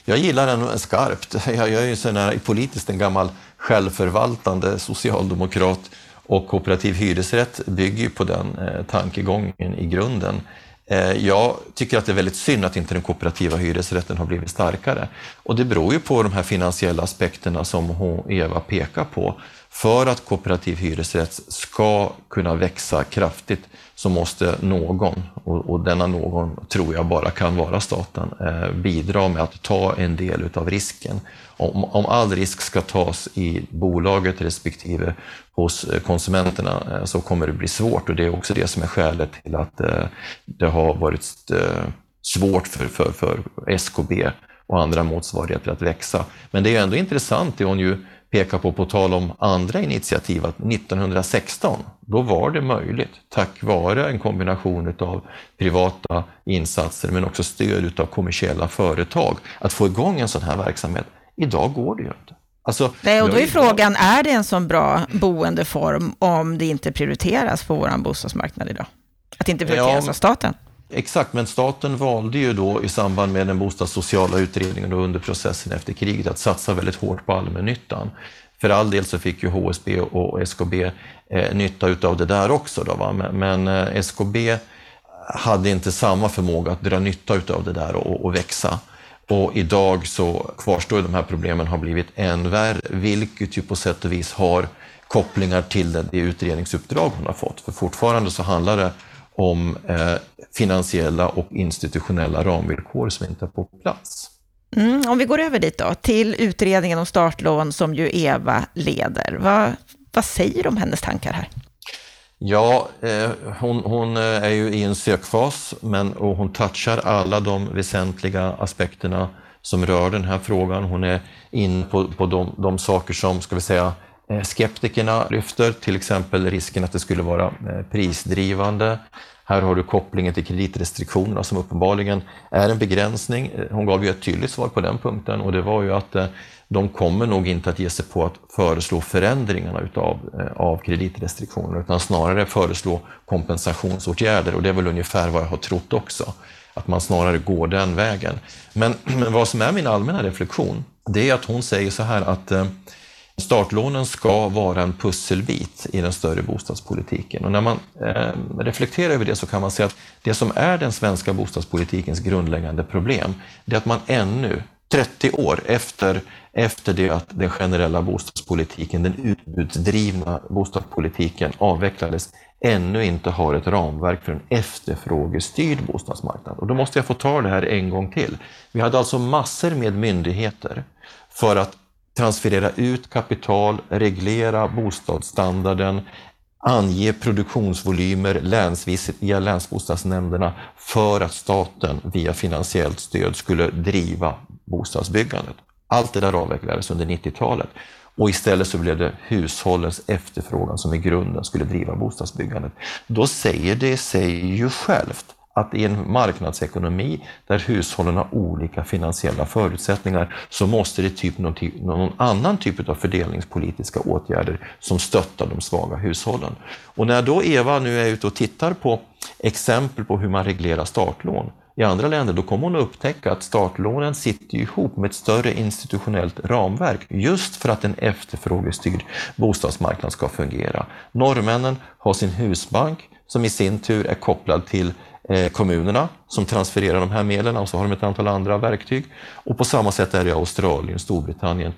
Jag gillar den skarpt. Jag är ju sån här, politiskt en gammal självförvaltande socialdemokrat och kooperativ hyresrätt bygger ju på den eh, tankegången i grunden. Eh, jag tycker att det är väldigt synd att inte den kooperativa hyresrätten har blivit starkare. Och det beror ju på de här finansiella aspekterna som hon, Eva pekar på. För att kooperativ hyresrätt ska kunna växa kraftigt så måste någon, och, och denna någon tror jag bara kan vara staten, eh, bidra med att ta en del utav risken. Om, om all risk ska tas i bolaget respektive hos eh, konsumenterna eh, så kommer det bli svårt och det är också det som är skälet till att eh, det har varit eh, svårt för, för, för SKB och andra motsvarigheter att växa. Men det är ändå intressant det hon ju pekar på, på tal om andra initiativ, att 1916, då var det möjligt, tack vare en kombination av privata insatser men också stöd av kommersiella företag, att få igång en sån här verksamhet. Idag går det ju inte. Alltså, Nej, och då är frågan, är det en sån bra boendeform om det inte prioriteras på vår bostadsmarknad idag? Att det inte prioriteras ja, av staten? Exakt, men staten valde ju då i samband med den bostadssociala utredningen och under processen efter kriget att satsa väldigt hårt på allmännyttan. För all del så fick ju HSB och SKB eh, nytta utav det där också, då, va? men, men eh, SKB hade inte samma förmåga att dra nytta utav det där och, och växa. Och idag så kvarstår de här problemen har blivit än värre, vilket ju på sätt och vis har kopplingar till det, det utredningsuppdrag hon har fått. För fortfarande så handlar det om eh, finansiella och institutionella ramvillkor som inte är på plats. Mm, om vi går över dit då, till utredningen om startlån som ju Eva leder. Vad, vad säger om hennes tankar här? Ja, eh, hon, hon, eh, är ju i en sökfas men, och hon touchar alla de väsentliga aspekterna som rör den här frågan. Hon är inne på, på de, de saker som, ska vi säga, Eh, skeptikerna lyfter, till exempel risken att det skulle vara eh, prisdrivande. Här har du kopplingen till kreditrestriktionerna som uppenbarligen är en begränsning. Eh, hon gav ju ett tydligt svar på den punkten och det var ju att de kommer nog inte att ge sig på att föreslå förändringarna utav, av kreditrestriktioner utan snarare föreslå kompensationsåtgärder och det är väl ungefär vad jag har trott också, att man snarare går den vägen. Men, men vad som är min allmänna reflektion, det är att hon säger så här att eh, startlånen ska vara en pusselbit i den större bostadspolitiken. Och när man eh, reflekterar över det så kan man säga att det som är den svenska bostadspolitikens grundläggande problem, det är att man ännu 30 år efter, efter det att den generella bostadspolitiken, den utbudsdrivna bostadspolitiken avvecklades, ännu inte har ett ramverk för en efterfrågestyrd bostadsmarknad. Och då måste jag få ta det här en gång till. Vi hade alltså massor med myndigheter för att transferera ut kapital, reglera bostadsstandarden, ange produktionsvolymer länsvis via länsbostadsnämnderna för att staten via finansiellt stöd skulle driva bostadsbyggandet. Allt det där avvecklades under 90-talet och istället så blev det hushållens efterfrågan som i grunden skulle driva bostadsbyggandet. Då säger det sig ju självt att i en marknadsekonomi där hushållen har olika finansiella förutsättningar så måste det typ någon, någon annan typ av fördelningspolitiska åtgärder som stöttar de svaga hushållen. Och när då Eva nu är ute och tittar på exempel på hur man reglerar startlån i andra länder, då kommer hon att upptäcka att startlånen sitter ihop med ett större institutionellt ramverk just för att en efterfrågestyrd bostadsmarknad ska fungera. Norrmännen har sin husbank som i sin tur är kopplad till Eh, kommunerna som transfererar de här medlen och så har de ett antal andra verktyg. Och på samma sätt är det i Australien, Storbritannien.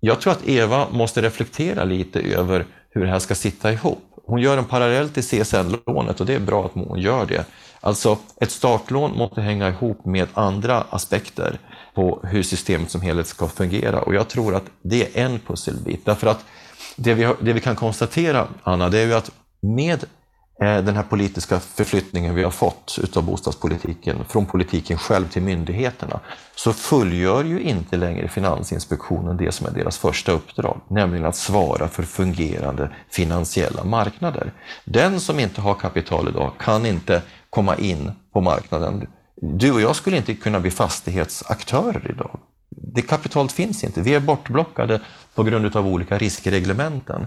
Jag tror att Eva måste reflektera lite över hur det här ska sitta ihop. Hon gör en parallell till CSN-lånet och det är bra att hon gör det. Alltså ett startlån måste hänga ihop med andra aspekter på hur systemet som helhet ska fungera och jag tror att det är en pusselbit. Därför att det vi, har, det vi kan konstatera, Anna, det är ju att med Eh, den här politiska förflyttningen vi har fått utav bostadspolitiken, från politiken själv till myndigheterna, så fullgör ju inte längre Finansinspektionen det som är deras första uppdrag, nämligen att svara för fungerande finansiella marknader. Den som inte har kapital idag kan inte komma in på marknaden. Du och jag skulle inte kunna bli fastighetsaktörer idag. Det kapitalet finns inte. Vi är bortblockade på grund av olika riskreglementen.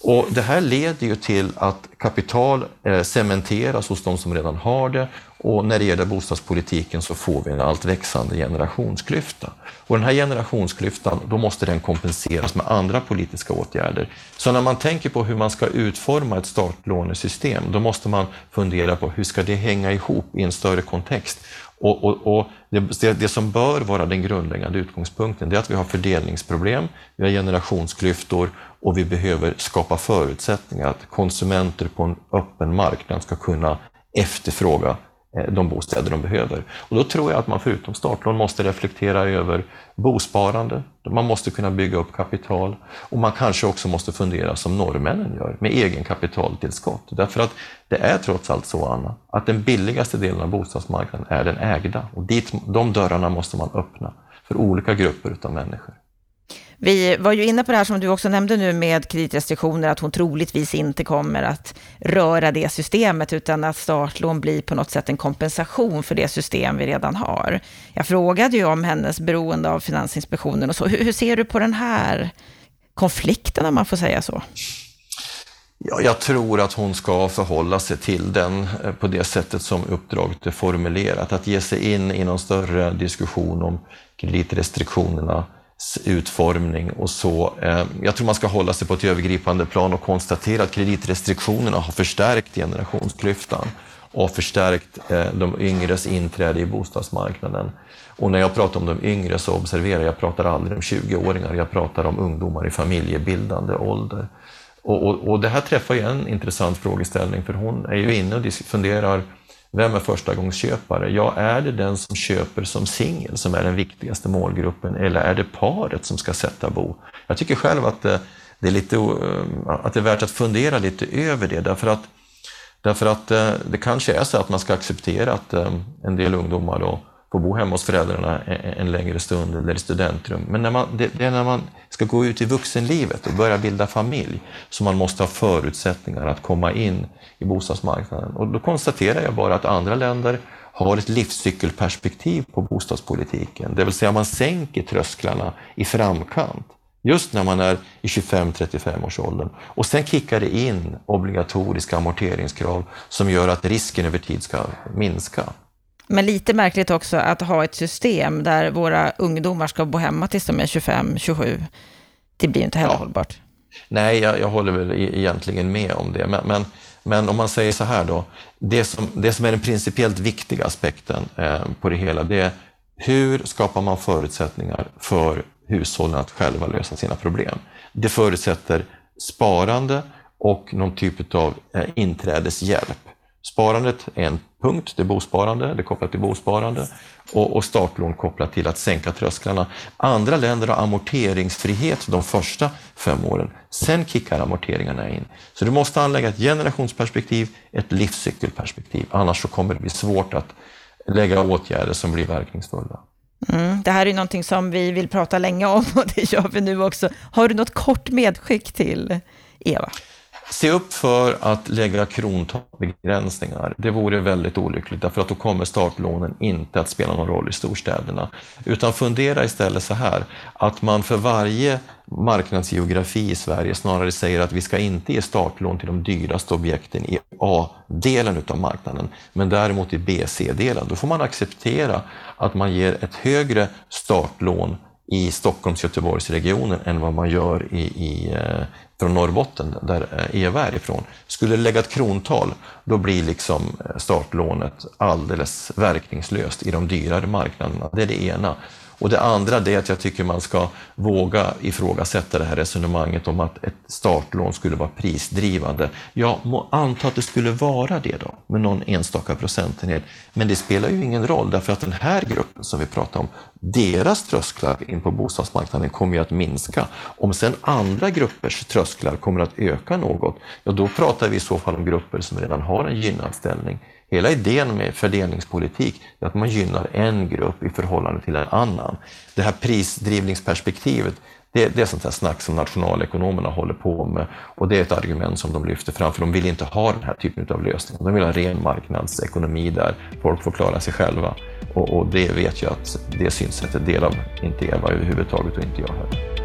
Och det här leder ju till att kapital eh, cementeras hos de som redan har det och när det gäller bostadspolitiken så får vi en allt växande generationsklyfta. Och den här generationsklyftan, då måste den kompenseras med andra politiska åtgärder. Så när man tänker på hur man ska utforma ett startlånesystem, då måste man fundera på hur ska det hänga ihop i en större kontext? Och, och, och det, det, som bör vara den grundläggande utgångspunkten, det är att vi har fördelningsproblem, vi har generationsklyftor och vi behöver skapa förutsättningar att konsumenter på en öppen marknad ska kunna efterfråga Eh, de bostäder de behöver. Och då tror jag att man förutom startlån måste reflektera över bosparande. Man måste kunna bygga upp kapital och man kanske också måste fundera som norrmännen gör med egen kapitaltillskott. Därför att det är trots allt så, Anna, att den billigaste delen av bostadsmarknaden är den ägda och dit, de dörrarna måste man öppna för olika grupper av människor. Vi var ju inne på det här som du också nämnde nu med kreditrestriktioner, att hon troligtvis inte kommer att röra det systemet, utan att startlån blir på något sätt en kompensation för det system vi redan har. Jag frågade ju om hennes beroende av Finansinspektionen och så. Hur, hur ser du på den här konflikten, om man får säga så? Ja, jag tror att hon ska förhålla sig till den eh, på det sättet som uppdraget är formulerat. Att ge sig in i någon större diskussion om kreditrestriktionerna utformning och så. Eh, jag tror man ska hålla sig på ett övergripande plan och konstatera att kreditrestriktionerna har förstärkt generationsklyftan och förstärkt eh, de yngres inträde i bostadsmarknaden. Och när jag pratar om de yngre så observera, jag pratar aldrig om 20-åringar, jag pratar om ungdomar i familjebildande ålder. Och, och, och det här träffar ju en intressant frågeställning för hon är ju inne och funderar vem är förstagångsköpare? Ja, är det den som köper som singel som är den viktigaste målgruppen eller är det paret som ska sätta bo? Jag tycker själv att det, det är, lite, eh, att det är värt att fundera lite över det därför att, därför att eh, det kanske är så att man ska acceptera att en del ungdomar då få bo hemma hos föräldrarna en längre stund eller i studentrum. Men när man, det, det, är när man ska gå ut i vuxenlivet och börja bilda familj som man måste ha förutsättningar att komma in i bostadsmarknaden. Och då konstaterar jag bara att andra länder har ett livscykelperspektiv på bostadspolitiken, det vill säga man sänker trösklarna i framkant just när man är i 25-35 års åldern. Och sen kickar det in obligatoriska amorteringskrav som gör att risken över tid ska minska. Men lite märkligt också att ha ett system där våra ungdomar ska bo hemma tills de är 25-27. Det blir inte heller ja. hållbart. Nej, jag, jag, håller väl e-, egentligen med om det. Men, men, men, om man säger så här då, det som, det som är den principiellt viktiga aspekten eh, på det hela, det är hur skapar man förutsättningar för hushållen att själva lösa sina problem? Det förutsätter sparande och någon typ av eh, inträdeshjälp. Sparandet är en punkt, det är bosparande, det är kopplat till bosparande och, och startlån kopplat till att sänka trösklarna. Andra länder har amorteringsfrihet de första fem åren. Sen kickar amorteringarna in. Så du måste anlägga ett generationsperspektiv, ett livscykelperspektiv. Annars så kommer det bli svårt att lägga åtgärder som blir verkningsfulla. Mm, det här är någonting som vi vill prata länge om och det gör vi nu också. Har du något kort medskick till Eva? Se upp för att lägga krontalsbegränsningar. Det vore väldigt olyckligt därför att då kommer startlånen inte att spela någon roll i storstäderna. Utan fundera istället så här, att man för varje marknadsgeografi i Sverige snarare säger att vi ska inte ge startlån till de dyraste objekten i A-delen utav marknaden, men däremot i B, C-delen. Då får man acceptera att man ger ett högre startlån i Stockholms Göteborgsregionen än vad man gör i, i, eh, från Norrbotten, där eh, Eva är ifrån, skulle lägga ett krontal, då blir liksom eh, startlånet alldeles verkningslöst i de dyrare marknaderna. Det är det ena. Och det andra är att jag tycker man ska våga ifrågasätta det här resonemanget om att ett startlån skulle vara prisdrivande. Jag må anta att det skulle vara det då, med någon enstaka procentenhet. Men det spelar ju ingen roll, därför att den här gruppen som vi pratar om, deras trösklar in på bostadsmarknaden kommer ju att minska. Om sen andra gruppers trösklar kommer att öka något, ja då pratar vi i så fall om grupper som redan har en gynnad ställning. Hela idén med fördelningspolitik är att man gynnar en grupp i förhållande till en annan. Det här prisdrivningsperspektivet, det, det är sånt här snack som nationalekonomerna håller på med och det är ett argument som de lyfter fram, för de vill inte ha den här typen av lösningar. De vill ha ren marknadsekonomi där folk får klara sig själva. Och, och det vet jag att det synsättet delar inte Eva överhuvudtaget och inte jag heller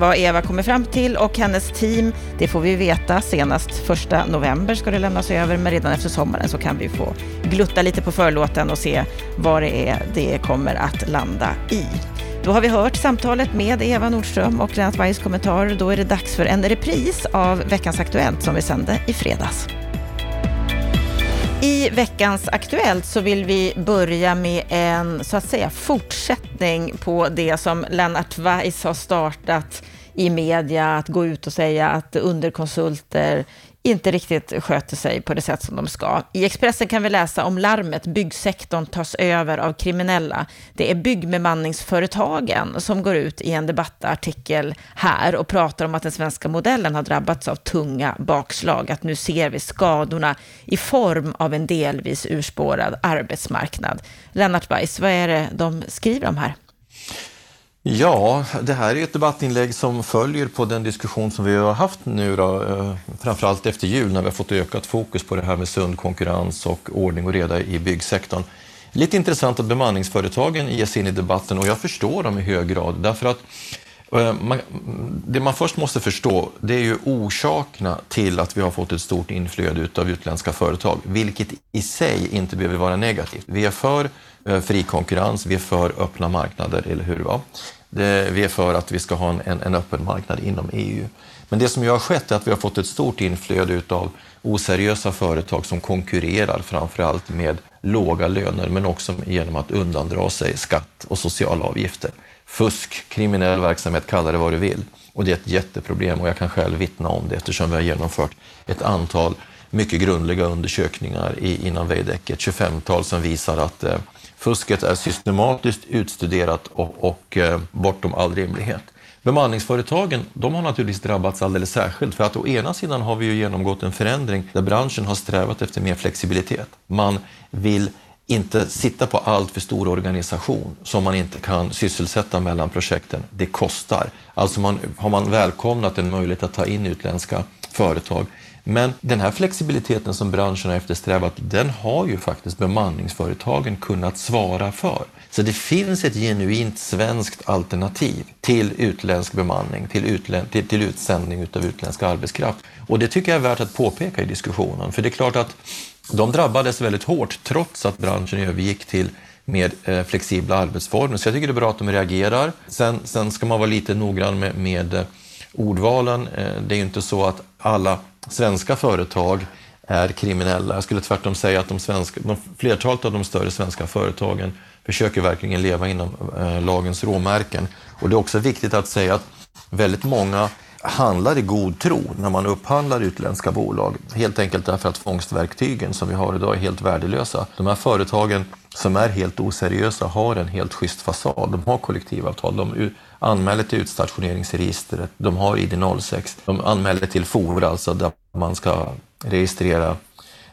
vad Eva kommer fram till och hennes team, det får vi veta senast första november ska det lämnas över, men redan efter sommaren så kan vi få glutta lite på förlåten och se vad det är det kommer att landa i. Då har vi hört samtalet med Eva Nordström och Lennart Weiss kommentar. Då är det dags för en repris av veckans Aktuellt som vi sände i fredags. I veckans Aktuellt så vill vi börja med en så att säga fortsättning på det som Lennart Weiss har startat i media, att gå ut och säga att underkonsulter inte riktigt sköter sig på det sätt som de ska. I Expressen kan vi läsa om larmet byggsektorn tas över av kriminella. Det är byggbemanningsföretagen som går ut i en debattartikel här och pratar om att den svenska modellen har drabbats av tunga bakslag. Att nu ser vi skadorna i form av en delvis urspårad arbetsmarknad. Lennart Weiss, vad är det de skriver om här? Ja, det här är ett debattinlägg som följer på den diskussion som vi har haft nu, då, eh, framförallt efter jul när vi har fått ökat fokus på det här med sund konkurrens och ordning och reda i byggsektorn. Lite intressant att bemanningsföretagen ger sig in i debatten och jag förstår dem i hög grad därför att Eh, man, det man först måste förstå det är ju orsakerna till att vi har fått ett stort inflöde av utländska företag, vilket i sig inte behöver vara negativt. Vi är för eh, fri konkurrens, vi är för öppna marknader, eller hur? Va? Det, vi är för att vi ska ha en, en, öppen marknad inom EU. Men det som ju har skett är att vi har fått ett stort inflöde av oseriösa företag som konkurrerar framförallt med låga löner men också genom att undandra sig skatt och sociala avgifter. Fusk, kriminell verksamhet, kalla det vad du vill. Och det är ett jätteproblem och jag kan själv vittna om det eftersom vi har genomfört ett antal mycket grundliga undersökningar i, inom Veidekke, ett 25-tal som visar att eh, Fusket är systematiskt utstuderat och, och eh, bortom all rimlighet. Bemanningsföretagen de har naturligtvis drabbats alldeles särskilt för att å ena sidan har vi ju genomgått en förändring där branschen har strävat efter mer flexibilitet. Man vill inte sitta på allt för stor organisation som man inte kan sysselsätta mellan projekten. Det kostar. Alltså man, har man välkomnat en möjlighet att ta in utländska företag men den här flexibiliteten som branschen har eftersträvat, den har ju faktiskt bemanningsföretagen kunnat svara för. Så det finns ett genuint svenskt alternativ till utländsk bemanning, till, utlän till, till utsändning av utländsk arbetskraft. Och det tycker jag är värt att påpeka i diskussionen, för det är klart att de drabbades väldigt hårt trots att branschen övergick till mer eh, flexibla arbetsformer. Så jag tycker det är bra att de reagerar. Sen, sen ska man vara lite noggrann med, med eh, ordvalen. Eh, det är ju inte så att alla svenska företag är kriminella. Jag skulle tvärtom säga att de svenska, de, flertalet av de större svenska företagen försöker verkligen leva inom eh, lagens råmärken. Och det är också viktigt att säga att väldigt många handlar i god tro när man upphandlar utländska bolag. Helt enkelt därför att fångstverktygen som vi har idag är helt värdelösa. De här företagen som är helt oseriösa har en helt schysst fasad. De har kollektivavtal, de anmäler till utstationeringsregistret, de har ID06, de anmäler till FOR, alltså där man ska registrera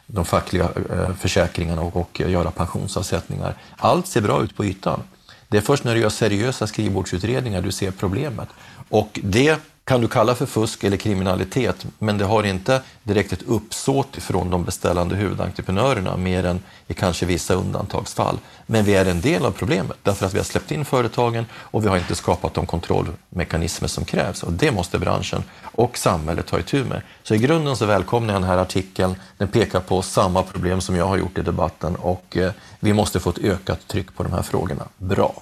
de fackliga eh, försäkringarna och, och eh, göra pensionsavsättningar. Allt ser bra ut på ytan. Det är först när du gör seriösa skrivbordsutredningar du ser problemet. Och det kan du kalla för fusk eller kriminalitet, men det har inte direkt ett uppsåt från de beställande huvudentreprenörerna mer än i kanske vissa undantagsfall. Men vi är en del av problemet därför att vi har släppt in företagen och vi har inte skapat de kontrollmekanismer som krävs och det måste branschen och samhället ta itu med. Så i grunden så välkomnar jag den här artikeln. Den pekar på samma problem som jag har gjort i debatten och eh, vi måste få ett ökat tryck på de här frågorna. Bra!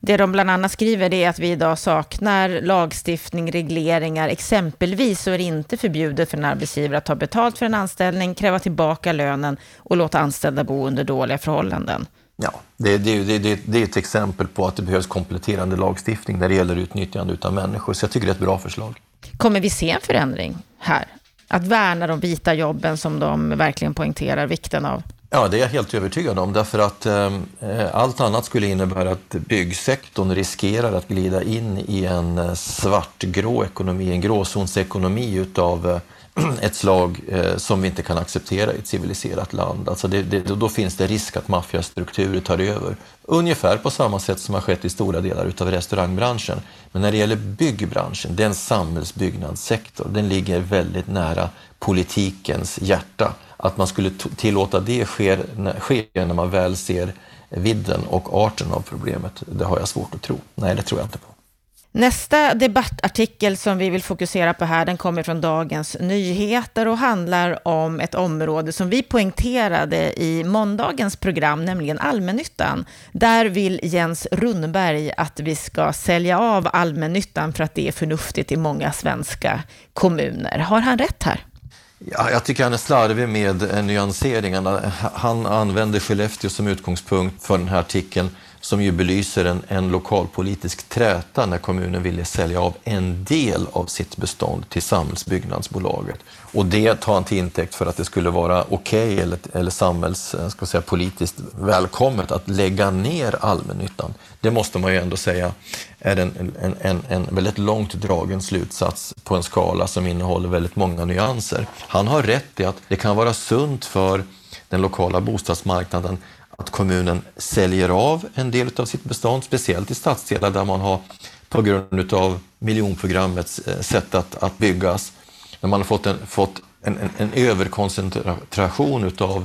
Det de bland annat skriver är att vi idag saknar lagstiftning, regleringar. Exempelvis så är det inte förbjudet för en arbetsgivare att ta betalt för en anställning, kräva tillbaka lönen och låta anställda bo under dåliga förhållanden. Ja, det, det, det, det, är ett exempel på att det behövs kompletterande lagstiftning när det gäller utnyttjande av människor. Så jag tycker det är ett bra förslag. Kommer vi se en förändring här? Att värna de vita jobben som de verkligen poängterar vikten av? Ja, det är jag helt övertygad om därför att ehm, eh, allt annat skulle innebära att byggsektorn riskerar att glida in i en eh, svartgrå ekonomi, en gråzonsekonomi utav eh, ett slag eh, som vi inte kan acceptera i ett civiliserat land. Alltså det, det, då finns det risk att maffiastrukturer tar över. Ungefär på samma sätt som har skett i stora delar utav restaurangbranschen. Men när det gäller byggbranschen, det är en samhällsbyggnadssektor. Den ligger väldigt nära politikens hjärta. Att man skulle tillåta det ske, ske när man väl ser vidden och arten av problemet, det har jag svårt att tro. Nej, det tror jag inte på. Nästa debattartikel som vi vill fokusera på här, den kommer från Dagens Nyheter och handlar om ett område som vi poängterade i måndagens program, nämligen allmännyttan. Där vill Jens Rundberg att vi ska sälja av allmännyttan för att det är förnuftigt i många svenska kommuner. Har han rätt här? Ja, jag tycker han är slarvig med eh, nyanseringarna. Han använder Skellefteå som utgångspunkt för den här artikeln som ju belyser en, en lokalpolitisk träta när kommunen ville sälja av en del av sitt bestånd till Samhällsbyggnadsbolaget. Och det tar han till intäkt för att det skulle vara okej okay eller, eller samhällspolitiskt eh, välkommet att lägga ner allmännyttan. Det måste man ju ändå säga är en, en, en, en väldigt långt dragen slutsats på en skala som innehåller väldigt många nyanser. Han har rätt i att det kan vara sunt för den lokala bostadsmarknaden att kommunen säljer av en del av sitt bestånd, speciellt i stadsdelar där man har på grund av miljonprogrammets eh, sätt att, att byggas, när man har fått en, fått en, en, en överkoncentration utav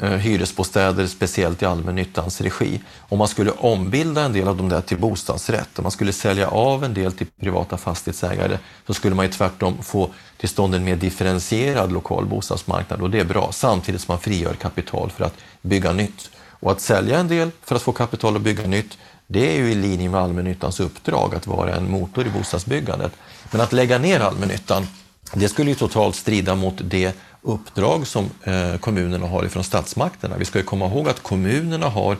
eh, hyresbostäder, speciellt i allmännyttans regi. Om man skulle ombilda en del av de där till bostadsrätt, om man skulle sälja av en del till privata fastighetsägare, så skulle man ju tvärtom få till stånd en mer differentierad lokal bostadsmarknad och det är bra, samtidigt som man frigör kapital för att bygga nytt. Och att sälja en del för att få kapital att bygga nytt, det är ju i linje med allmännyttans uppdrag att vara en motor i bostadsbyggandet. Men att lägga ner allmännyttan, det skulle ju totalt strida mot det uppdrag som eh, kommunerna har ifrån statsmakterna. Vi ska ju komma ihåg att kommunerna har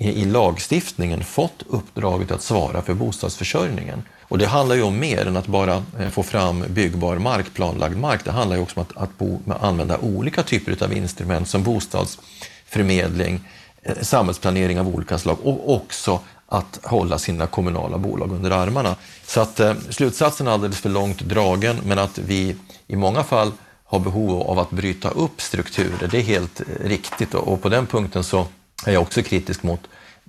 i lagstiftningen fått uppdraget att svara för bostadsförsörjningen. Och det handlar ju om mer än att bara eh, få fram byggbar mark, planlagd mark. Det handlar ju också om att, att bo, använda olika typer av instrument som bostadsförmedling, eh, samhällsplanering av olika slag och också att hålla sina kommunala bolag under armarna. Så att eh, slutsatsen är alldeles för långt dragen, men att vi i många fall har behov av att bryta upp strukturer, det är helt eh, riktigt och på den punkten så är jag också kritisk mot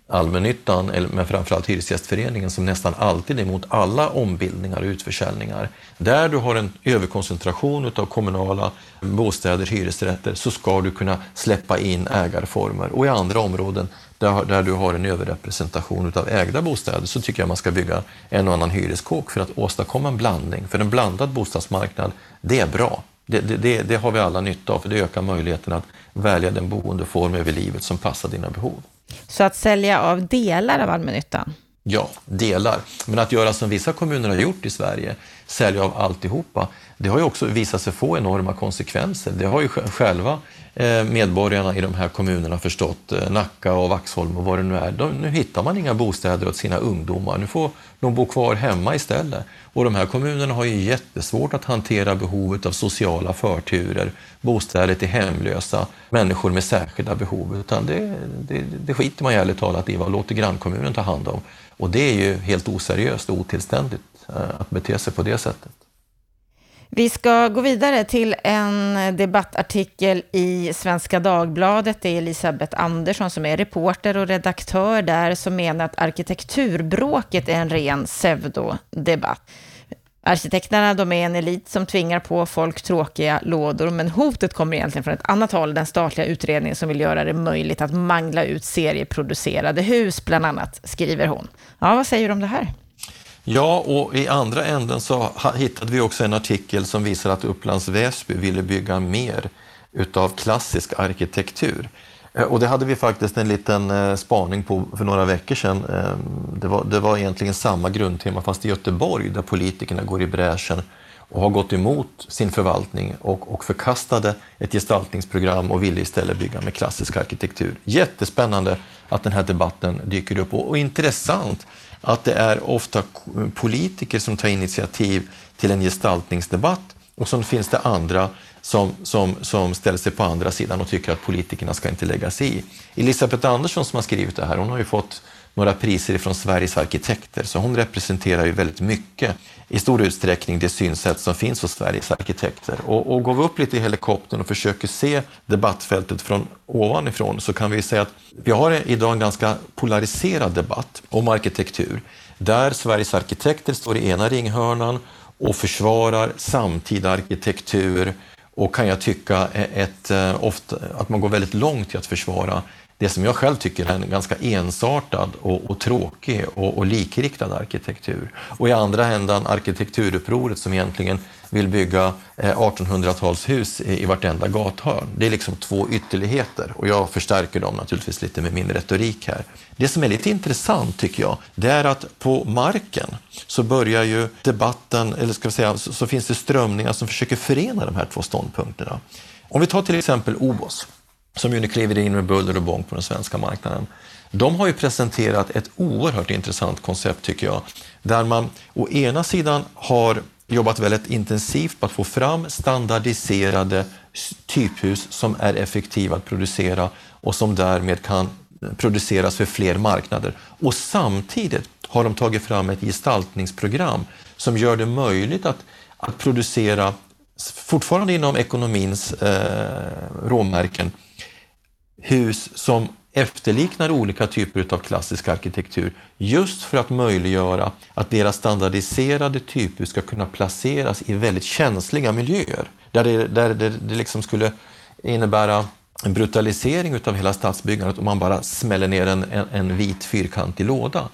allmännyttan, men framförallt Hyresgästföreningen som nästan alltid är emot alla ombildningar och utförsäljningar. Där du har en överkoncentration av kommunala bostäder, hyresrätter, så ska du kunna släppa in ägarformer. Och i andra områden där, där du har en överrepresentation av ägda bostäder så tycker jag man ska bygga en och annan hyreskåk för att åstadkomma en blandning. För en blandad bostadsmarknad, det är bra. Det, det, det har vi alla nytta av, för det ökar möjligheten att välja den boendeform över livet som passar dina behov. Så att sälja av delar av allmännyttan? Ja, delar. Men att göra som vissa kommuner har gjort i Sverige, sälja av alltihopa, det har ju också visat sig få enorma konsekvenser. Det har ju själva Eh, medborgarna i de här kommunerna förstått, eh, Nacka och Vaxholm och vad det nu är. nu hittar man inga bostäder åt sina ungdomar, nu får de bo kvar hemma istället. Och de här kommunerna har ju jättesvårt att hantera behovet av sociala förturer, bostäder till hemlösa, människor med särskilda behov, utan det, det, det skiter man ju ärligt talat i och låter grannkommunen ta hand om. Och det är ju helt oseriöst och otillständigt eh, att bete sig på det sättet. Vi ska gå vidare till en debattartikel i Svenska Dagbladet. Det är Elisabeth Andersson som är reporter och redaktör där som menar att arkitekturbråket är en ren pseudodebatt. Arkitekterna de är en elit som tvingar på folk tråkiga lådor, men hotet kommer egentligen från ett annat håll, den statliga utredningen som vill göra det möjligt att mangla ut serieproducerade hus, bland annat, skriver hon. Ja, vad säger du om det här? Ja, och i andra änden så hittade vi också en artikel som visar att Upplands Väsby ville bygga mer utav klassisk arkitektur. Eh, och det hade vi faktiskt en liten eh, spaning på för några veckor sedan. Ehm, det var, det var egentligen samma grundtema fast i Göteborg där politikerna går i bräschen och har gått emot sin förvaltning och, och förkastade ett gestaltningsprogram och ville istället bygga med klassisk arkitektur. Jättespännande att den här debatten dyker upp och, och intressant att det är ofta politiker som tar initiativ till en gestaltningsdebatt och så finns det andra som, som, som ställer sig på andra sidan och tycker att politikerna ska inte lägga sig i. Elisabeth Andersson som har skrivit det här, hon har ju fått några priser från Sveriges arkitekter, så hon representerar ju väldigt mycket i stor utsträckning det synsätt som finns hos Sveriges arkitekter. Och, och går vi upp lite i helikoptern och försöker se debattfältet från ovanifrån så kan vi säga att vi har idag en ganska polariserad debatt om arkitektur där Sveriges arkitekter står i ena ringhörnan och försvarar samtida arkitektur och kan jag tycka ett, eh, ofta, att man går väldigt långt i att försvara det som jag själv tycker är en ganska ensartad och, och tråkig och, och, likriktad arkitektur. Och i andra ändan arkitekturupproret som egentligen vill bygga eh, 1800-talshus i, i vartenda gathörn. Det är liksom två ytterligheter och jag förstärker dem naturligtvis lite med min retorik här. Det som är lite intressant tycker jag, det är att på marken så börjar ju debatten, eller ska vi säga, så, så finns det strömningar som försöker förena de här två ståndpunkterna. Om vi tar till exempel OBOS som ju nu kliver in med buller och bång på den svenska marknaden. De har ju presenterat ett oerhört intressant koncept tycker jag, där man å ena sidan har jobbat väldigt intensivt på att få fram standardiserade typhus som är effektiva att producera och som därmed kan produceras för fler marknader. Och samtidigt har de tagit fram ett gestaltningsprogram som gör det möjligt att, att producera, fortfarande inom ekonomins eh, råmärken, hus som efterliknar olika typer av klassisk arkitektur just för att möjliggöra att deras standardiserade typhus ska kunna placeras i väldigt känsliga miljöer där det, där det, det liksom skulle innebära en brutalisering utav hela stadsbyggandet om man bara smäller ner en, en, en vit fyrkantig låda.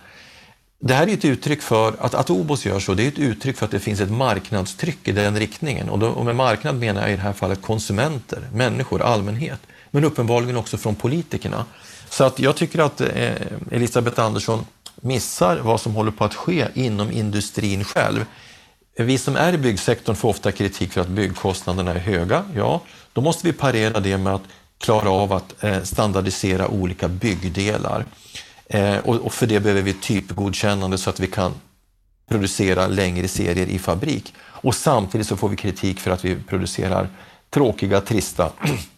Det här är ett uttryck för att, att Obos gör så, det är ett uttryck för att det finns ett marknadstryck i den riktningen. Och, då, och med marknad menar jag i det här fallet konsumenter, människor, allmänhet men uppenbarligen också från politikerna. Så att jag tycker att eh, Elisabeth Andersson missar vad som håller på att ske inom industrin själv. Vi som är i byggsektorn får ofta kritik för att byggkostnaderna är höga. Ja, då måste vi parera det med att klara av att eh, standardisera olika byggdelar. Eh, och för det behöver vi typgodkännande så att vi kan producera längre serier i fabrik. Och samtidigt så får vi kritik för att vi producerar tråkiga, trista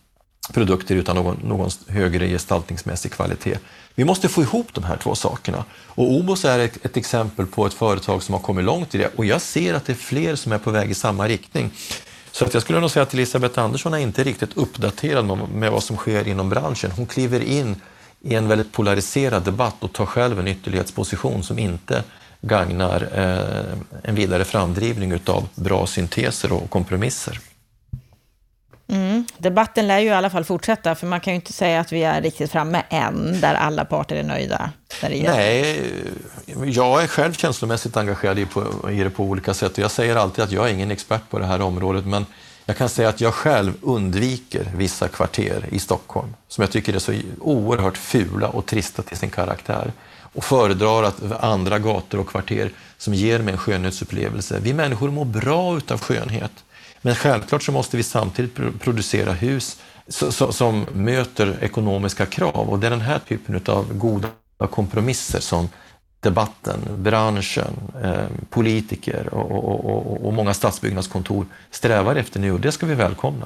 produkter utan någon, någon högre gestaltningsmässig kvalitet. Vi måste få ihop de här två sakerna. Och Obos är ett, ett, exempel på ett företag som har kommit långt i det och jag ser att det är fler som är på väg i samma riktning. Så att jag skulle nog säga att Elisabeth Andersson är inte riktigt uppdaterad med, med vad som sker inom branschen. Hon kliver in i en väldigt polariserad debatt och tar själv en ytterlighetsposition som inte gagnar eh, en vidare framdrivning utav bra synteser och kompromisser. Debatten lär ju i alla fall fortsätta, för man kan ju inte säga att vi är riktigt framme än, där alla parter är nöjda. Nej, jag är själv känslomässigt engagerad i, på, i det på olika sätt och jag säger alltid att jag är ingen expert på det här området, men jag kan säga att jag själv undviker vissa kvarter i Stockholm som jag tycker är så oerhört fula och trista till sin karaktär och föredrar att andra gator och kvarter som ger mig en skönhetsupplevelse. Vi människor mår bra utav skönhet. Men självklart så måste vi samtidigt producera hus som möter ekonomiska krav och det är den här typen av goda kompromisser som debatten, branschen, eh, politiker och, många stadsbyggnadskontor strävar efter nu och det ska vi välkomna.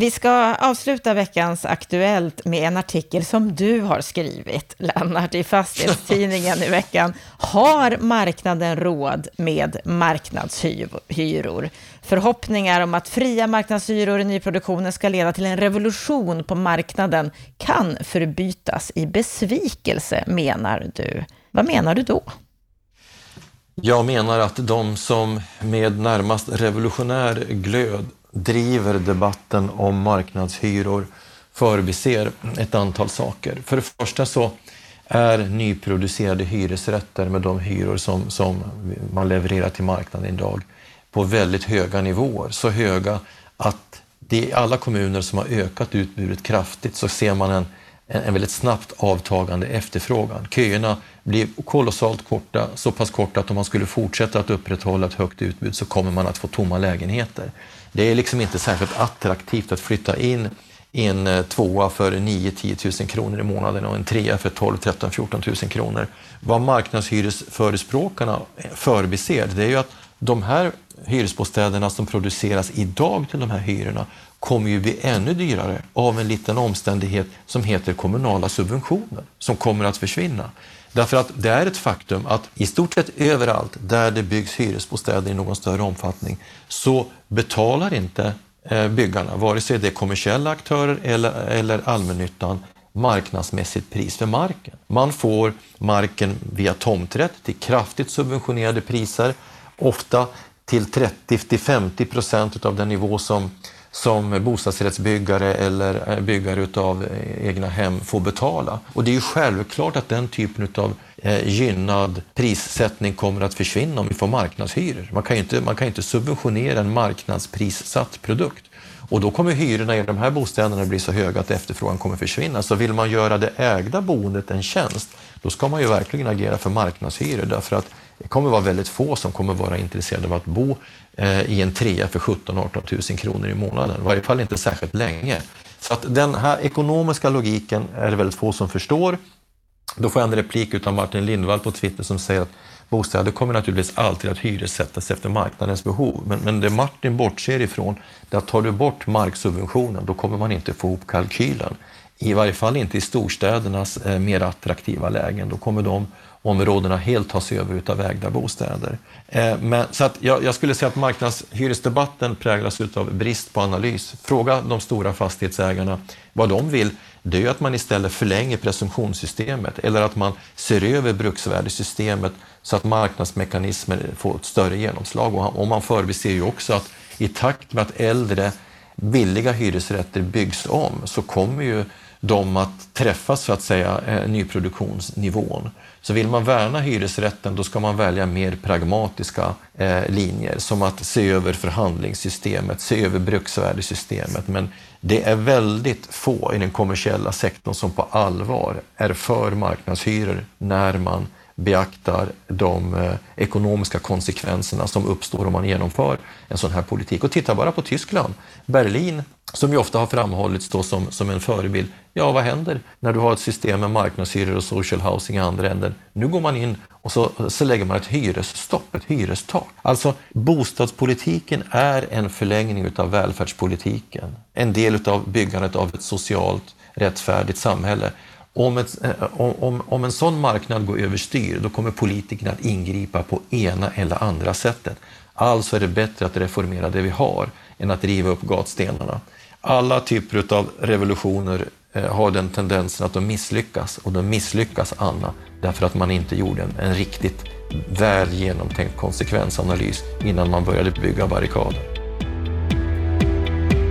Vi ska avsluta veckans Aktuellt med en artikel som du har skrivit, Lennart, i Fastighetstidningen i veckan. Har marknaden råd med marknadshyror? Förhoppningar om att fria marknadshyror i nyproduktionen ska leda till en revolution på marknaden kan förbytas i besvikelse, menar du. Vad menar du då? Jag menar att de som med närmast revolutionär glöd driver debatten om marknadshyror förbiser ett antal saker. För det första så är nyproducerade hyresrätter med de hyror som, som man levererar till marknaden idag på väldigt höga nivåer. Så höga att i alla kommuner som har ökat utbudet kraftigt så ser man en, en väldigt snabbt avtagande efterfrågan. Köerna blir kolossalt korta, så pass korta att om man skulle fortsätta att upprätthålla ett högt utbud så kommer man att få tomma lägenheter. Det är liksom inte särskilt attraktivt att flytta in i en eh, tvåa för 9-10 000 kronor i månaden och en trea för 12 13 14 000 kronor. Vad marknadshyresförespråkarna förbiser det är ju att de här hyresbostäderna som produceras idag till de här hyrorna kommer ju bli ännu dyrare av en liten omständighet som heter kommunala subventioner som kommer att försvinna. Därför att det är ett faktum att i stort sett överallt där det byggs hyresbostäder i någon större omfattning så betalar inte eh, byggarna, vare sig det är kommersiella aktörer eller, eller allmännyttan, marknadsmässigt pris för marken. Man får marken via tomträtt till kraftigt subventionerade priser, ofta till 30-50 procent av den nivå som som bostadsrättsbyggare eller eh, byggare av eh, egna hem får betala. Och det är ju självklart att den typen av eh, gynnad prissättning kommer att försvinna om vi får marknadshyror. Man kan ju inte, man kan inte subventionera en marknadsprissatt produkt. Och då kommer hyrorna i de här bostäderna bli så höga att efterfrågan kommer försvinna. Så vill man göra det ägda boendet en tjänst, då ska man ju verkligen agera för marknadshyror därför att det kommer vara väldigt få som kommer vara intresserade av att bo eh, i en trea för 17-18 000 kronor i månaden, i varje fall inte särskilt länge. Så att den här ekonomiska logiken är det väldigt få som förstår. Då får jag en replik av Martin Lindvall på Twitter som säger att bostäder kommer naturligtvis alltid att hyressättas efter marknadens behov. Men, men det Martin bortser ifrån, det är att tar du bort marksubventionen, då kommer man inte få ihop kalkylen. I varje fall inte i storstädernas eh, mer attraktiva lägen. Då kommer de områdena helt tas över av ägda bostäder. Eh, men, så att jag, jag, skulle säga att marknadshyresdebatten präglas av brist på analys. Fråga de stora fastighetsägarna vad de vill. Det är ju att man istället förlänger presumtionssystemet eller att man ser över bruksvärdesystemet så att marknadsmekanismer får ett större genomslag. Och man förbiser ju också att i takt med att äldre billiga hyresrätter byggs om så kommer ju de att träffas så att säga eh, nyproduktionsnivån. Så vill man värna hyresrätten då ska man välja mer pragmatiska eh, linjer som att se över förhandlingssystemet, se över bruksvärdesystemet. Men det är väldigt få i den kommersiella sektorn som på allvar är för marknadshyror när man beaktar de eh, ekonomiska konsekvenserna som uppstår om man genomför en sån här politik. Och titta bara på Tyskland. Berlin, som ju ofta har framhållits då som, som en förebild. Ja, vad händer när du har ett system med marknadshyror och social housing i andra änden? Nu går man in och så, så lägger man ett hyresstopp, ett hyrestak. Alltså, bostadspolitiken är en förlängning av välfärdspolitiken. En del av byggandet av ett socialt rättfärdigt samhälle. Om, ett, eh, om, om en sån marknad går överstyr, då kommer politikerna att ingripa på ena eller andra sättet. Alltså är det bättre att reformera det vi har än att riva upp gatstenarna. Alla typer av revolutioner eh, har den tendensen att de misslyckas och de misslyckas, Anna, därför att man inte gjorde en, en riktigt väl genomtänkt konsekvensanalys innan man började bygga barrikader.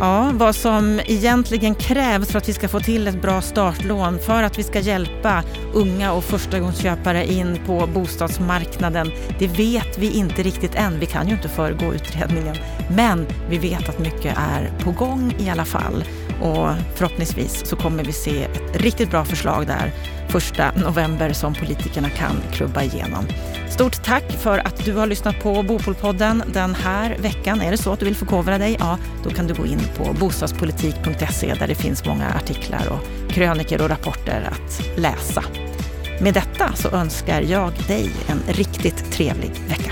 Ja, vad som egentligen krävs för att vi ska få till ett bra startlån för att vi ska hjälpa unga och förstagångsköpare in på bostadsmarknaden, det vet vi inte riktigt än. Vi kan ju inte föregå utredningen, men vi vet att mycket är på gång i alla fall och förhoppningsvis så kommer vi se ett riktigt bra förslag där första november som politikerna kan klubba igenom. Stort tack för att du har lyssnat på Bopolpodden den här veckan. Är det så att du vill förkovra dig? Ja, då kan du gå in på bostadspolitik.se där det finns många artiklar och kröniker och rapporter att läsa. Med detta så önskar jag dig en riktigt trevlig vecka.